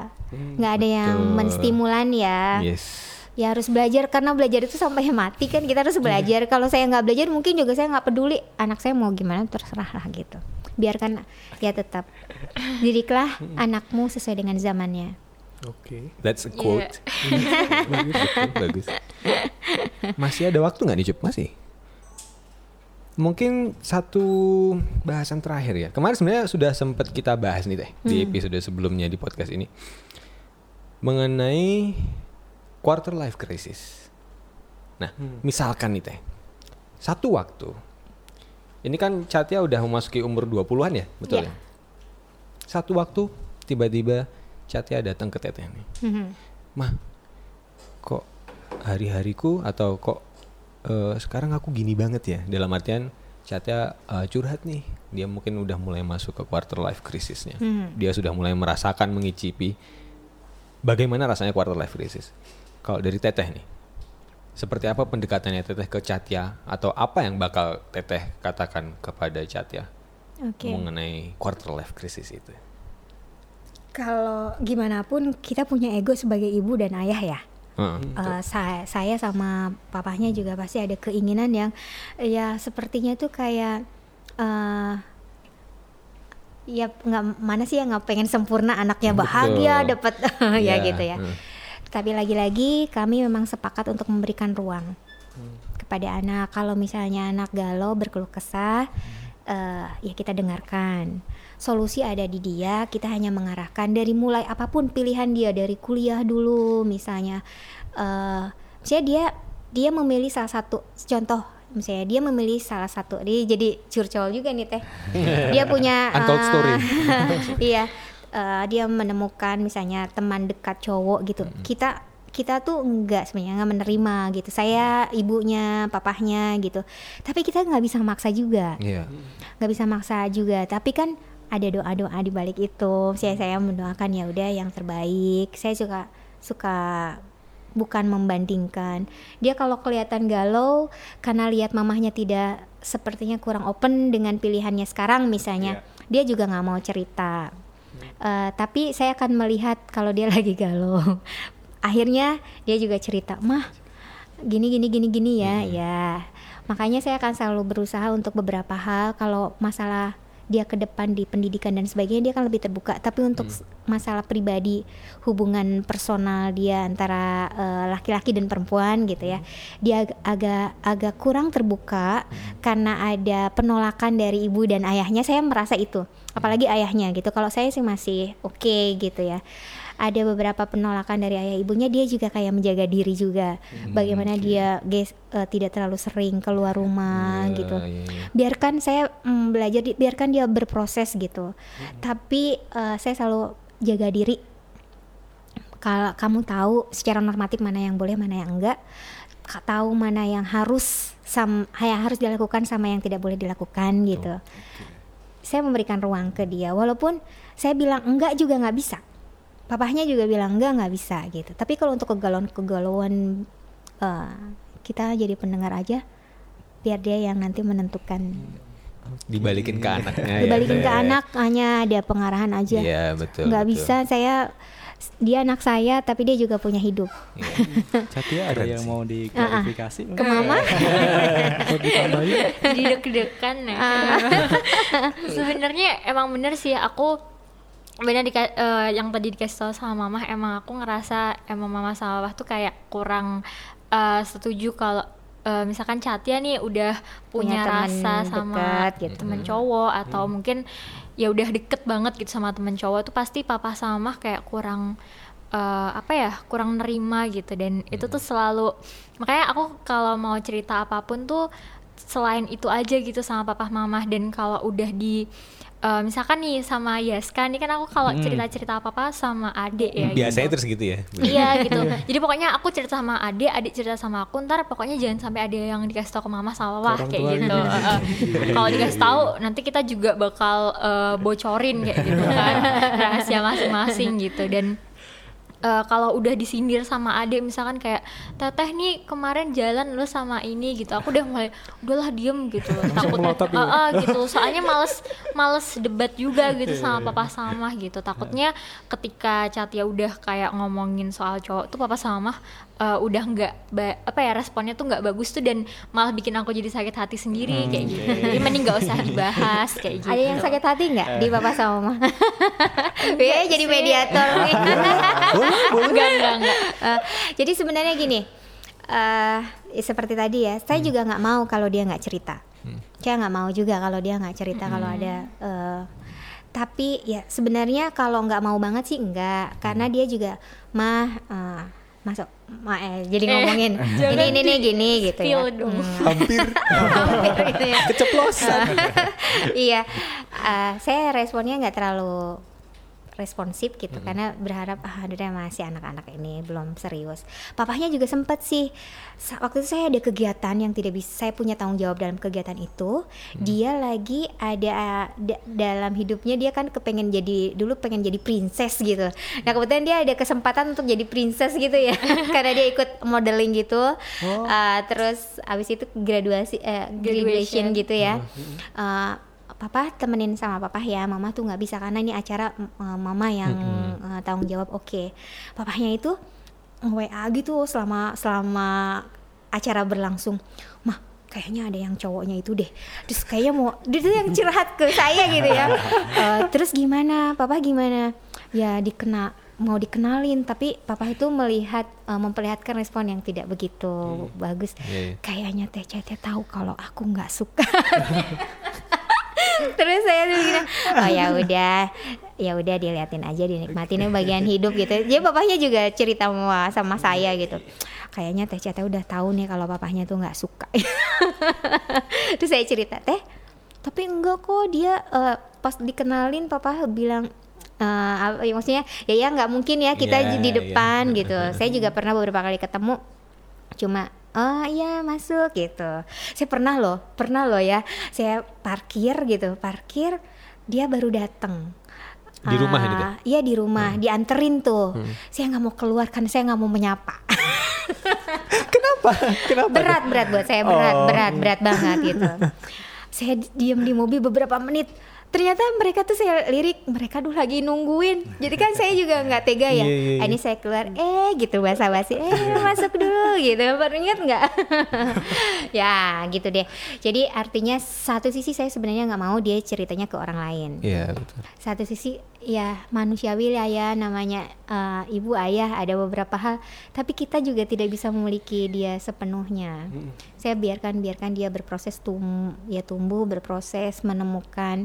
[SPEAKER 4] nggak ada yang
[SPEAKER 1] betul.
[SPEAKER 4] menstimulan ya
[SPEAKER 1] Yes.
[SPEAKER 4] ya harus belajar karena belajar itu sampai mati kan kita harus belajar kalau saya nggak belajar mungkin juga saya nggak peduli anak saya mau gimana terserah lah gitu biarkan ya tetap didiklah anakmu sesuai dengan zamannya
[SPEAKER 3] Oke.
[SPEAKER 1] That's a quote. bagus, betul, bagus. Masih ada waktu nggak nih Cup? Masih. Mungkin satu bahasan terakhir ya. Kemarin sebenarnya sudah sempat kita bahas nih teh di episode sebelumnya di podcast ini mengenai quarter life crisis. Nah, misalkan nih teh, satu waktu, ini kan Catya udah memasuki umur 20-an ya, betul
[SPEAKER 4] Iya.
[SPEAKER 1] ya? Satu waktu tiba-tiba Catya datang ke teteh nih.
[SPEAKER 4] Mhm.
[SPEAKER 1] Mah, kok hari-hariku atau kok eh, sekarang aku gini banget ya? Dalam artian Catya eh, curhat nih. Dia mungkin udah mulai masuk ke quarter life crisisnya.
[SPEAKER 4] Hmm.
[SPEAKER 1] Dia sudah mulai merasakan mengicipi bagaimana rasanya quarter life crisis. Kalau dari Teteh nih, seperti apa pendekatannya Teteh ke Catya atau apa yang bakal Teteh katakan kepada Catya
[SPEAKER 4] oke
[SPEAKER 1] mengenai quarter life crisis itu?
[SPEAKER 4] kalau gimana pun kita punya ego sebagai ibu dan ayah ya
[SPEAKER 1] Heeh.
[SPEAKER 4] Eh, saya, saya sama papahnya juga pasti ada keinginan yang ya sepertinya tuh kayak eh ya nggak mana sih yang nggak pengen sempurna anaknya bahagia dapat ya
[SPEAKER 1] Iya,
[SPEAKER 4] gitu ya.
[SPEAKER 1] hmm.
[SPEAKER 4] tapi lagi-lagi kami memang sepakat untuk memberikan ruang kepada anak. Kalau misalnya anak galau berkeluh kesah eh, ya kita dengarkan. Solusi ada di dia kita hanya mengarahkan dari mulai apa pun pilihan dia dari kuliah dulu misalnya. Eh misalnya dia dia memilih salah satu contoh misalnya dia memilih salah satu dia jadi curcol juga nih teh. Dia punya
[SPEAKER 1] Untold story.
[SPEAKER 4] iya eh, dia menemukan misalnya teman dekat cowok gitu. Kita kita tuh enggak sebenarnya nggak menerima gitu. Saya ibunya papahnya gitu. Tapi kita nggak bisa maksa juga.
[SPEAKER 1] Iya.
[SPEAKER 4] nggak bisa maksa juga. Tapi kan ada doa doa di balik itu. Saya saya mendoakan ya udah yang terbaik. Saya suka suka bukan membandingkan. Dia kalau kelihatan galau karena lihat mamahnya tidak sepertinya kurang open dengan pilihannya sekarang misalnya dia juga nggak mau cerita. Eh, tapi saya akan melihat kalau dia lagi galau akhirnya dia juga cerita mah gini gini gini gini ya ya. Makanya saya akan selalu berusaha untuk beberapa hal. Kalau masalah dia ke depan di pendidikan dan sebagainya dia akan lebih terbuka. Tapi untuk s- masalah pribadi hubungan personal dia antara eh, laki-laki dan perempuan gitu ya dia ag- agak agak kurang terbuka karena ada penolakan dari ibu dan ayahnya. Saya merasa itu apalagi ayahnya gitu. Kalau saya sih masih oke gitu ya ada beberapa penolakan dari ayah ibunya dia juga kayak menjaga diri juga. Bagaimana dia guys eh, tidak terlalu sering keluar rumah
[SPEAKER 1] Iya,
[SPEAKER 4] gitu.
[SPEAKER 1] iya, iya.
[SPEAKER 4] biarkan saya mm, belajar di- biarkan dia berproses gitu. Tapi eh, saya selalu jaga diri. Kalau kamu tahu secara normatif mana yang boleh mana yang enggak. Tahu mana yang harus sam yang harus dilakukan sama yang tidak boleh dilakukan gitu. Saya memberikan ruang ke dia walaupun saya bilang enggak juga nggak bisa papahnya juga bilang enggak nggak bisa gitu tapi kalau untuk kegalauan kegalauan eh, kita jadi pendengar aja biar dia yang nanti menentukan
[SPEAKER 1] Dibalikin ke anaknya. ya,
[SPEAKER 4] dibalikin ke
[SPEAKER 1] Teh.
[SPEAKER 4] anak hanya ada pengarahan aja
[SPEAKER 1] Iya betul.
[SPEAKER 4] nggak
[SPEAKER 1] betul.
[SPEAKER 4] bisa saya dia anak saya tapi dia juga punya hidup
[SPEAKER 1] Iya.
[SPEAKER 2] Catia ada yang mau diklarifikasi
[SPEAKER 4] ke mama
[SPEAKER 3] Mau ditambahin?
[SPEAKER 5] jadi deg-degan ya. Sebenarnya emang bener sih aku benar dika- eh, yang tadi dikasih tahu sama mama emang aku ngerasa emang mama sama papa tuh kayak kurang eh, setuju kalau eh, misalkan Catia nih udah punya,
[SPEAKER 4] Punya temen
[SPEAKER 5] rasa sama
[SPEAKER 4] deket gitu.
[SPEAKER 5] temen cowok atau mungkin ya udah deket banget gitu sama temen cowok tuh pasti papa sama mama kayak kurang eh, apa ya kurang nerima gitu. Dan itu tuh selalu makanya aku kalau mau cerita apa pun tuh selain itu aja gitu sama papa mama dan kalau udah di eh, misalkan nih sama Yaska nih kan aku kalau cerita-cerita apa-apa sama adek ya
[SPEAKER 1] Biasanya
[SPEAKER 5] gitu.
[SPEAKER 1] terus gitu ya.
[SPEAKER 5] Iya gitu. Jadi pokoknya aku cerita sama adik, adik cerita sama aku. Ntar pokoknya jangan sampai ada yang dikasih tahu ke mama sama papa
[SPEAKER 3] Orang
[SPEAKER 5] kayak gitu.
[SPEAKER 3] gitu.
[SPEAKER 5] Kalau dikasih tahu nanti kita juga bakal eh, bocorin kayak gitu kan rahasia masing-masing gitu dan eh, kalau udah disindir sama adik misalkan kayak teteh nih kemarin jalan lu sama ini gitu. Aku udah mulai udahlah diem gitu takut
[SPEAKER 3] melotot gitu.
[SPEAKER 5] Eh, eh, gitu. Soalnya males males debat juga gitu sama papa sama gitu. Takutnya ketika Catia udah kayak ngomongin soal cowok tuh papa sama eh, udah nggak ba- apa ya responnya tuh nggak bagus tuh dan malah bikin aku jadi sakit hati sendiri kayak gitu. jadi mending nggak usah dibahas kayak gitu
[SPEAKER 4] ada yang sakit hati nggak di papa sama mama? Ya jadi mediator.
[SPEAKER 5] Enggak enggak enggak
[SPEAKER 4] Eh, jadi sebenarnya gini eh seperti tadi ya saya juga nggak mau kalau dia nggak cerita. Saya nggak mau juga kalau dia nggak cerita kalau ada eh, tapi ya sebenarnya kalau nggak mau banget sih enggak karena dia juga mah eh, masuk ma eh, jadi ngomongin
[SPEAKER 5] jangan
[SPEAKER 4] ini ini nih gini gitu ya
[SPEAKER 5] dong.
[SPEAKER 4] Hmm.
[SPEAKER 1] Hampir
[SPEAKER 4] Hampir gitu ya
[SPEAKER 1] keceplosan.
[SPEAKER 4] iya eh, saya responnya nggak terlalu responsif gitu karena berharap ah udah masih anak-anak ini belum serius. Papahnya juga sempat sih waktu itu saya ada kegiatan yang tidak bisa saya punya tanggung jawab dalam kegiatan itu. Dia lagi ada da- dalam hidupnya dia kan kepengen jadi dulu pengen jadi princess gitu. Nah kebetulan dia ada kesempatan untuk jadi princess gitu ya karena dia ikut modeling gitu. Eh, terus abis itu graduasi eh, graduation.
[SPEAKER 5] Graduation.
[SPEAKER 4] gitu ya. Eh, papa temenin sama papa ya. Mama tuh nggak bisa karena ini acara eh, mama yang eh, tanggung jawab. Oke. Papahnya itu wa gitu selama selama acara berlangsung. Mah kayaknya ada yang cowoknya itu deh. Terus kayaknya mau dia tuh yang curhat ke saya gitu ya. Eh, terus gimana? Papa gimana? Ya dikena mau dikenalin tapi papa itu melihat eh, memperlihatkan respon yang tidak begitu bagus.
[SPEAKER 1] Iya, iya.
[SPEAKER 4] kayaknya teh teh tahu kalau aku nggak suka terus saya tuh gini oh ya udah ya udah diliatin aja dinikmatin ini bagian hidup gitu. Jadi papahnya juga cerita sama, sama saya gitu. Kayaknya teh teh udah tahu nih kalau papahnya tuh nggak suka. Terus saya cerita teh tapi enggak kok dia eh, pas dikenalin papa bilang eh, apa- ya maksudnya ya ya nggak mungkin ya kita
[SPEAKER 1] Iya,
[SPEAKER 4] di
[SPEAKER 1] iya.
[SPEAKER 4] depan gitu. Saya juga pernah beberapa kali ketemu cuma oh iya masuk gitu saya pernah loh pernah loh ya saya parkir gitu parkir dia baru datang
[SPEAKER 1] Di rumah ini teh?
[SPEAKER 4] Ah, Iya di rumah, dianterin tuh. Saya nggak mau keluar karena saya nggak mau menyapa.
[SPEAKER 1] Kenapa? Kenapa?
[SPEAKER 4] berat berat buat saya berat
[SPEAKER 1] Oh.
[SPEAKER 4] berat berat banget gitu. saya di- diam di mobil beberapa menit. Ternyata mereka tuh saya lirik, mereka dulu lagi nungguin. Jadi kan saya juga nggak tega ya.
[SPEAKER 1] Iya, iya, iya.
[SPEAKER 4] Ah, Ini saya keluar, eh gitu bahasa basi, eh masuk dulu gitu. Baru ingat nggak? ya gitu deh. Jadi artinya satu sisi saya sebenarnya nggak mau dia ceritanya ke orang lain
[SPEAKER 1] Iya, betul.
[SPEAKER 4] satu sisi ya manusiawi lah ya namanya eh, ibu ayah ada beberapa hal tapi kita juga tidak bisa memiliki dia sepenuhnya saya biarkan biarkan dia berproses tum ya tumbuh berproses menemukan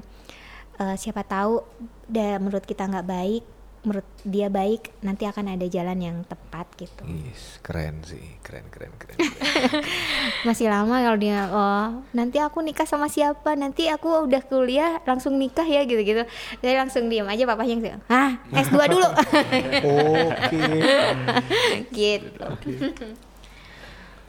[SPEAKER 4] eh, siapa tahu da, menurut kita nggak baik menurut dia baik nanti akan ada jalan yang tepat gitu
[SPEAKER 1] Yes, keren sih, keren keren keren.
[SPEAKER 4] masih lama kalau dia oh nanti aku nikah sama siapa nanti aku udah kuliah langsung nikah ya gitu gitu saya langsung diam aja papanya yang ah S2 dulu
[SPEAKER 3] Oke.
[SPEAKER 4] gitu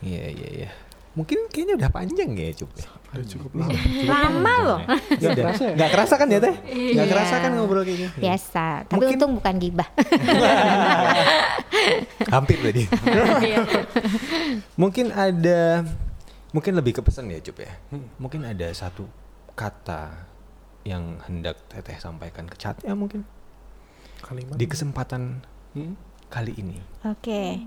[SPEAKER 1] Iya iya iya. Mungkin kayaknya udah panjang ya cup.
[SPEAKER 3] Udah cukup lama.
[SPEAKER 4] lama loh
[SPEAKER 1] Nggak
[SPEAKER 3] kerasa ya?
[SPEAKER 1] Nggak kerasa kan ya teh? Nggak
[SPEAKER 4] Iya.
[SPEAKER 1] kerasa kan ngobrol kayak gini?
[SPEAKER 4] biasa tapi
[SPEAKER 1] Mungkin-
[SPEAKER 4] untung bukan gibah
[SPEAKER 1] Hampir tadi. mungkin ada, mungkin lebih ke pesan ya cup ya. Mungkin ada satu kata yang hendak teteh sampaikan ke chatnya mungkin
[SPEAKER 3] Kalimat.
[SPEAKER 1] di kesempatan
[SPEAKER 3] Hmm?
[SPEAKER 1] Kali ini.
[SPEAKER 4] Oke,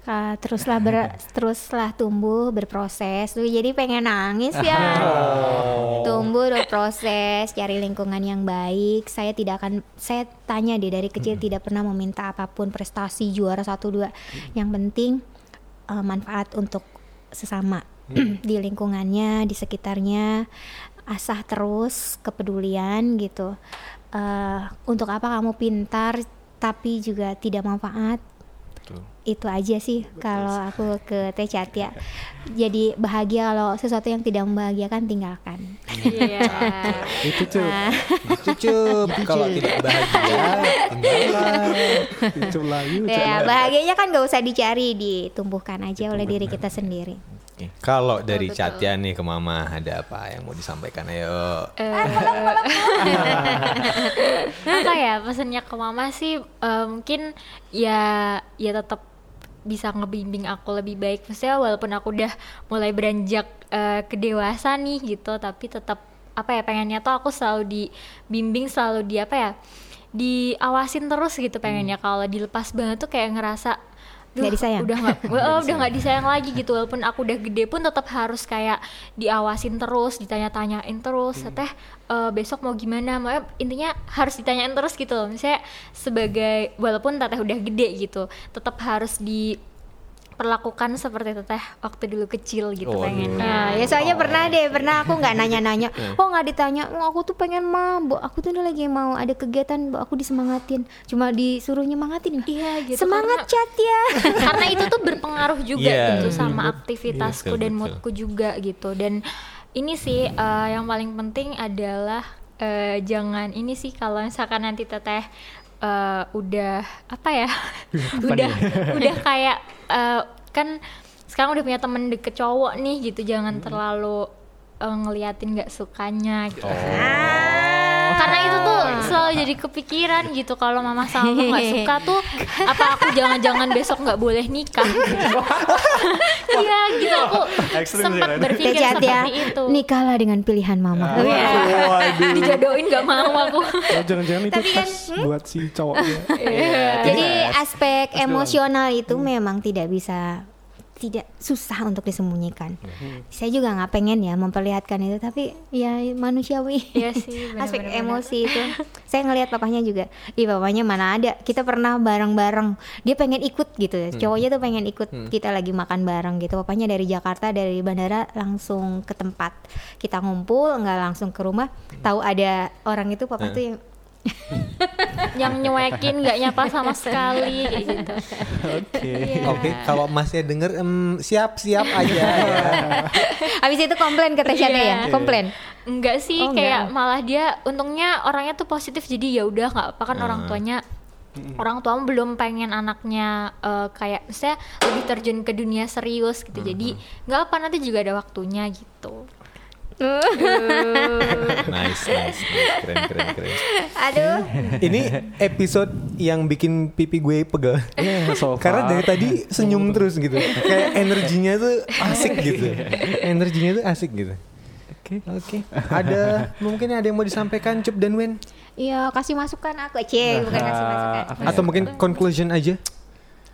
[SPEAKER 4] Ka- teruslah ber, teruslah tumbuh berproses. Tuh jadi pengen nangis ya. Tumbuh berproses, cari lingkungan yang baik. Saya tidak akan, saya tanya deh dari kecil tidak pernah meminta apa pun prestasi juara satu dua. Yang penting eh, manfaat untuk sesama di lingkungannya, di sekitarnya. Asah terus kepedulian gitu. Eh, untuk apa kamu pintar tapi juga tidak manfaat?
[SPEAKER 1] Betul.
[SPEAKER 4] itu aja sih kalau aku ke Teh Cat ya. Jadi bahagia kalau sesuatu yang tidak membahagiakan tinggalkan.
[SPEAKER 5] Iya.
[SPEAKER 3] Itu cuy.
[SPEAKER 1] Itu cup. Kalau tidak bahagia, tinggalkan.
[SPEAKER 3] Itu lagi.
[SPEAKER 4] ya bahagianya kan gak usah dicari, ditumbuhkan aja oleh diri kita sendiri.
[SPEAKER 1] Oke, Kalau dari chatnya nih ke mama ada apa yang mau disampaikan? Ayo.
[SPEAKER 5] apa ya pesannya ke mama sih eh, mungkin ya ya tetap bisa ngebimbing aku lebih baik. Maksudnya walaupun aku udah mulai beranjak eh, ke dewasa nih gitu tapi tetap apa ya pengennya tuh aku selalu dibimbing selalu di apa ya diawasin terus gitu pengennya. Kalau dilepas banget tuh kayak ngerasa "Duh,
[SPEAKER 4] Nggak disayang."
[SPEAKER 5] udah nggak oh, udah nggak disayang lagi gitu. Walaupun aku udah gede pun tetap harus kayak diawasin terus ditanya-tanyain terus.
[SPEAKER 1] Hmm.
[SPEAKER 5] teh eh, besok mau gimana? Makanya intinya harus ditanyain terus gitu loh. Misalnya sebagai walaupun teteh udah gede gitu tetap harus diperlakukan seperti teteh waktu dulu kecil gitu
[SPEAKER 1] Waduh.
[SPEAKER 5] pengennya
[SPEAKER 4] Nah, ya soalnya pernah deh, pernah aku nggak nanya-nanya.
[SPEAKER 1] Iya.
[SPEAKER 4] Oh nggak ditanya, oh aku tuh pengen mah, bu aku tuh lagi mau ada kegiatan, bu aku disemangatin. Cuma disuruh nyemangatin.
[SPEAKER 5] Iya, gitu,
[SPEAKER 4] Semangat chat ya.
[SPEAKER 5] karena itu tuh berpengaruh juga
[SPEAKER 1] Iya.
[SPEAKER 5] gitu sama aktivitasku
[SPEAKER 1] Betul,
[SPEAKER 5] dan
[SPEAKER 1] betul.
[SPEAKER 5] moodku juga gitu dan ini sih eh, yang paling penting adalah eh, jangan ini sih kalau misalkan nanti teteh eh, udah apa ya? Udah udah kayak eh, kan sekarang udah punya temen deket cowok nih gitu jangan terlalu eh, ngeliatin nggak sukanya gitu karena itu tuh selalu jadi kepikiran gitu kalau mama sama mama nggak suka tuh apa aku jangan-jangan besok nggak boleh nikah? Iya gitu. Aku sempat berpikir
[SPEAKER 4] ya.
[SPEAKER 5] seperti itu.
[SPEAKER 4] Nikahlah dengan pilihan mama.
[SPEAKER 5] Iya. dijodohin nggak mau aku.
[SPEAKER 3] Oh, jangan-jangan itu
[SPEAKER 4] Tapi kan,
[SPEAKER 3] tes buat si cowoknya.
[SPEAKER 4] Jadi aspek emosional itu memang tidak bisa tidak susah untuk disembunyikan. Saya juga nggak pengen ya memperlihatkan itu, tapi ya manusiawi.
[SPEAKER 5] Iya sih, benar,
[SPEAKER 4] aspek emosi itu. Saya ngelihat papahnya juga. Ih papahnya mana ada. Kita pernah bareng-bareng. Dia pengen ikut gitu. ya. Cowoknya tuh pengen ikut. Kita lagi makan bareng gitu. Papahnya dari Jakarta dari bandara langsung ke tempat kita ngumpul, nggak langsung ke rumah. Tahu ada orang itu papa tuh yang
[SPEAKER 5] yang nyuekin nggak nyapa sama sekali kayak gitu
[SPEAKER 2] Oke.
[SPEAKER 5] Iya.
[SPEAKER 1] Oke, kalau masnya denger em, siap-siap aja.
[SPEAKER 4] Habis itu komplain ke Tesha Teh ya?
[SPEAKER 5] Iya.
[SPEAKER 4] Komplain.
[SPEAKER 5] enggak sih
[SPEAKER 4] Oh,
[SPEAKER 5] kayak
[SPEAKER 4] enggak.
[SPEAKER 5] malah dia untungnya orangnya tuh positif jadi ya udah nggak apa kan orang tuanya orang tua belum pengen anaknya eh, kayak misalnya lebih terjun ke dunia serius gitu jadi nggak apa nanti juga ada waktunya gitu
[SPEAKER 1] nice, nice, nice. Keren, keren, keren.
[SPEAKER 4] Aduh.
[SPEAKER 1] Ini episode yang bikin pipi gue pegel.
[SPEAKER 2] Iya, so far.
[SPEAKER 1] Karena dari tadi senyum terus gitu. Kayak energinya tuh asik gitu. Energinya tuh asik gitu.
[SPEAKER 2] Oke.
[SPEAKER 1] Oke. Ada mungkin ada yang mau disampaikan Cup dan Wen
[SPEAKER 4] Iya, kasih masukan aku, Cie, bukan kasih masukan.
[SPEAKER 1] atau
[SPEAKER 2] ya?
[SPEAKER 1] mungkin conclusion aja?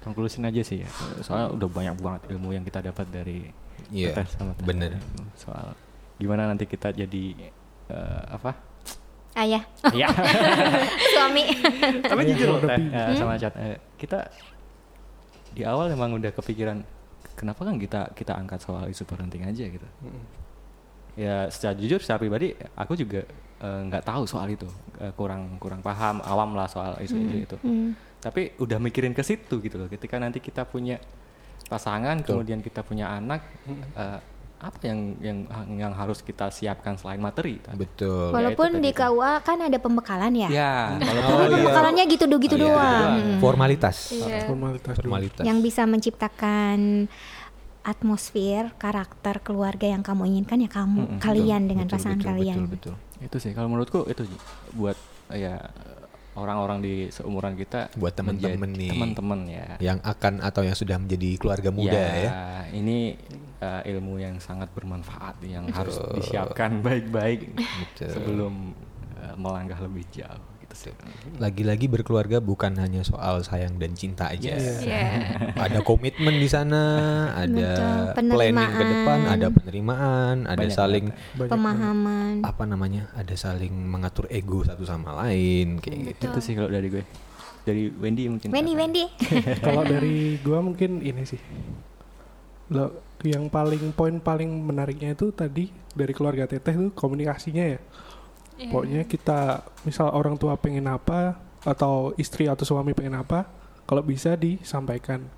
[SPEAKER 2] Conclusion aja sih ya. Soalnya udah banyak banget ilmu yang kita dapat dari
[SPEAKER 1] Iya,
[SPEAKER 2] sama Teh.
[SPEAKER 1] bener.
[SPEAKER 2] Soal gimana nanti kita jadi eh, apa?
[SPEAKER 4] Ayah,
[SPEAKER 2] Iya.
[SPEAKER 4] suami.
[SPEAKER 2] Tapi
[SPEAKER 3] Iya,
[SPEAKER 2] jujur loh, Teh, eh, sama Cat, eh, kita di awal emang udah kepikiran kenapa kan kita kita angkat soal isu parenting aja gitu. Ya secara jujur secara pribadi aku juga nggak tahu soal itu, Eh, kurang kurang paham, awam lah soal isu-isu itu.
[SPEAKER 4] Hmm.
[SPEAKER 2] Tapi udah mikirin ke situ gitu loh. Ketika nanti kita punya pasangan, kemudian kita punya anak, eh, apa yang yang yang harus kita siapkan selain materi? Tadi?
[SPEAKER 1] Betul.
[SPEAKER 4] Walaupun
[SPEAKER 2] itu
[SPEAKER 4] di. KUA kan ada pembekalan ya.
[SPEAKER 2] Ya, kalau
[SPEAKER 1] Oh,
[SPEAKER 4] Tapi
[SPEAKER 1] iya.
[SPEAKER 4] pembekalannya gitu-gitu
[SPEAKER 1] Oh, iya,
[SPEAKER 4] doang.
[SPEAKER 1] gitu.
[SPEAKER 4] Hmm.
[SPEAKER 1] Formalitas.
[SPEAKER 5] Iya.
[SPEAKER 3] Formalitas.
[SPEAKER 1] Formalitas.
[SPEAKER 4] Yang bisa menciptakan atmosfer, karakter keluarga yang kamu inginkan ya kamu,
[SPEAKER 2] Mm-mm,
[SPEAKER 4] kalian
[SPEAKER 1] Betul,
[SPEAKER 4] dengan
[SPEAKER 1] betul,
[SPEAKER 4] pasangan
[SPEAKER 1] betul,
[SPEAKER 4] kalian.
[SPEAKER 1] Betul, betul.
[SPEAKER 2] itu sih kalau menurutku itu buat ya orang-orang di seumuran kita
[SPEAKER 1] Buat teman-teman nih.
[SPEAKER 2] teman-teman ya
[SPEAKER 1] Yang akan atau yang sudah menjadi keluarga muda ya.
[SPEAKER 2] ini uh, ilmu yang sangat bermanfaat yang harus disiapkan baik-baik sebelum uh, melangkah lebih jauh
[SPEAKER 1] Lagi-lagi berkeluarga bukan hanya soal sayang dan cinta aja.
[SPEAKER 2] Yes.
[SPEAKER 5] Iya.
[SPEAKER 1] Ada komitmen di sana, ada
[SPEAKER 4] Betul,
[SPEAKER 1] planning ke depan, ada penerimaan, ada
[SPEAKER 2] Banyak
[SPEAKER 1] saling
[SPEAKER 3] Banyak
[SPEAKER 4] Pemahaman.
[SPEAKER 1] apa namanya? Ada saling mengatur ego satu sama lain kayak gitu.
[SPEAKER 2] itu sih kalau dari gue dari Wendy mungkin
[SPEAKER 4] Wendy,
[SPEAKER 2] apa?
[SPEAKER 4] Wendy.
[SPEAKER 3] Kalau dari gua mungkin ini sih. Lo yang paling poin paling menariknya itu tadi dari keluarga Teteh tuh komunikasinya ya.
[SPEAKER 5] Iya.
[SPEAKER 3] Pokoknya kita misal orang tua pengen apa atau istri atau suami pengen apa, kalau bisa disampaikan.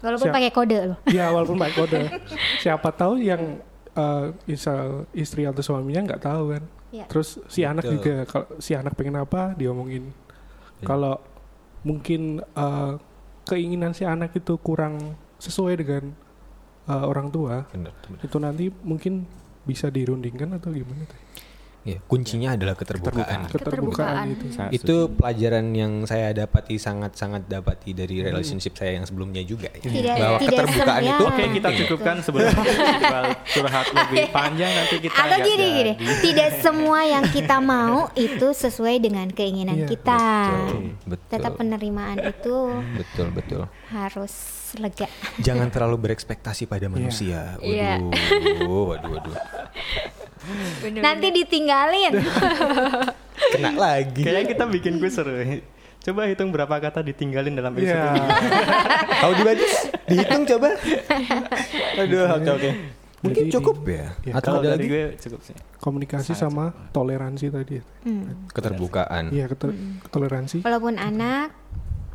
[SPEAKER 4] Walaupun
[SPEAKER 3] Siap.
[SPEAKER 4] pakai kode loh.
[SPEAKER 3] Ya walaupun baik kode. Siapa tahu yang eh, misal istri atau suaminya nggak tahu kan.
[SPEAKER 4] Iya.
[SPEAKER 3] Terus si anak
[SPEAKER 1] Betul.
[SPEAKER 3] juga kalau si anak pengen apa diomongin.
[SPEAKER 1] Iya.
[SPEAKER 3] Kalau mungkin eh, keinginan si anak itu kurang sesuai dengan eh, orang tua,
[SPEAKER 1] Benar, benar.
[SPEAKER 3] itu nanti mungkin bisa dirundingkan atau gimana? Teh?
[SPEAKER 1] Ya, kuncinya adalah keterbukaan.
[SPEAKER 2] Keterbukaan.
[SPEAKER 3] Keterbukaan
[SPEAKER 5] Keterbukaan.
[SPEAKER 3] itu.
[SPEAKER 2] Sangat
[SPEAKER 1] Itu pelajaran yang saya dapati sangat-sangat dapati dari relationship saya yang sebelumnya juga ya.
[SPEAKER 4] Tidak-
[SPEAKER 1] Bahwa
[SPEAKER 4] tidak
[SPEAKER 1] keterbukaan itu
[SPEAKER 2] Oke kita
[SPEAKER 1] penting.
[SPEAKER 2] cukupkan sebelum kita curhat lebih panjang nanti kita
[SPEAKER 4] Atau gini gini, tidak semua yang kita mau itu sesuai dengan keinginan
[SPEAKER 3] Iya,
[SPEAKER 4] kita.
[SPEAKER 1] Betul, betul.
[SPEAKER 4] Tetap penerimaan itu
[SPEAKER 1] Betul, betul.
[SPEAKER 4] harus lega.
[SPEAKER 1] Jangan terlalu berekspektasi pada manusia.
[SPEAKER 5] Iya.
[SPEAKER 1] Waduh, waduh, waduh.
[SPEAKER 4] Nanti ditinggalin.
[SPEAKER 1] Kena lagi.
[SPEAKER 2] Kayaknya kita bikin quiz seru. Coba hitung berapa kata ditinggalin dalam episode
[SPEAKER 3] Iya.
[SPEAKER 2] ini.
[SPEAKER 1] Tahu di badis? Dihitung coba. Aduh, oke oke. Mungkin
[SPEAKER 3] Jadi
[SPEAKER 1] cukup
[SPEAKER 3] di-
[SPEAKER 1] ya.
[SPEAKER 3] ya,
[SPEAKER 1] Atau
[SPEAKER 2] Kalau
[SPEAKER 1] ada
[SPEAKER 2] dari
[SPEAKER 1] lagi?
[SPEAKER 2] gue cukup sih.
[SPEAKER 3] Komunikasi
[SPEAKER 2] Sangat
[SPEAKER 3] sama toleransi tadi. ya.
[SPEAKER 4] Hmm.
[SPEAKER 1] Keterbukaan.
[SPEAKER 3] Iya, keter- toleransi.
[SPEAKER 4] Walaupun anak,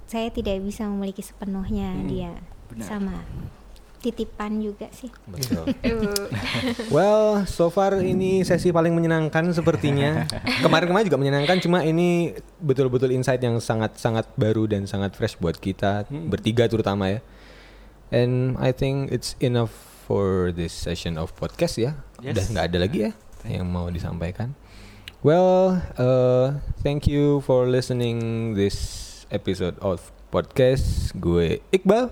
[SPEAKER 4] saya tidak bisa memiliki sepenuhnya dia
[SPEAKER 2] benar.
[SPEAKER 4] sama titipan juga sih.
[SPEAKER 1] Betul. Well, so far ini sesi paling menyenangkan sepertinya. Kemarin-kemarin juga menyenangkan, cuma ini betul-betul insight yang sangat-sangat baru dan sangat fresh buat kita bertiga terutama ya. And I think it's enough for this session of podcast ya.
[SPEAKER 2] Yes.
[SPEAKER 1] Udah nggak ada lagi ya yang mau disampaikan. Well, uh, thank you for listening this episode of podcast. Gue Iqbal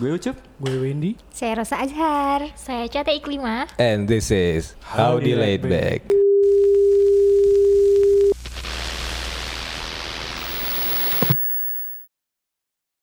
[SPEAKER 2] Gue ucup.
[SPEAKER 3] Gue Wendy.
[SPEAKER 4] Saya Rosa Azhar.
[SPEAKER 5] Saya Cate Iklima.
[SPEAKER 1] and this is Howdy Laid Back.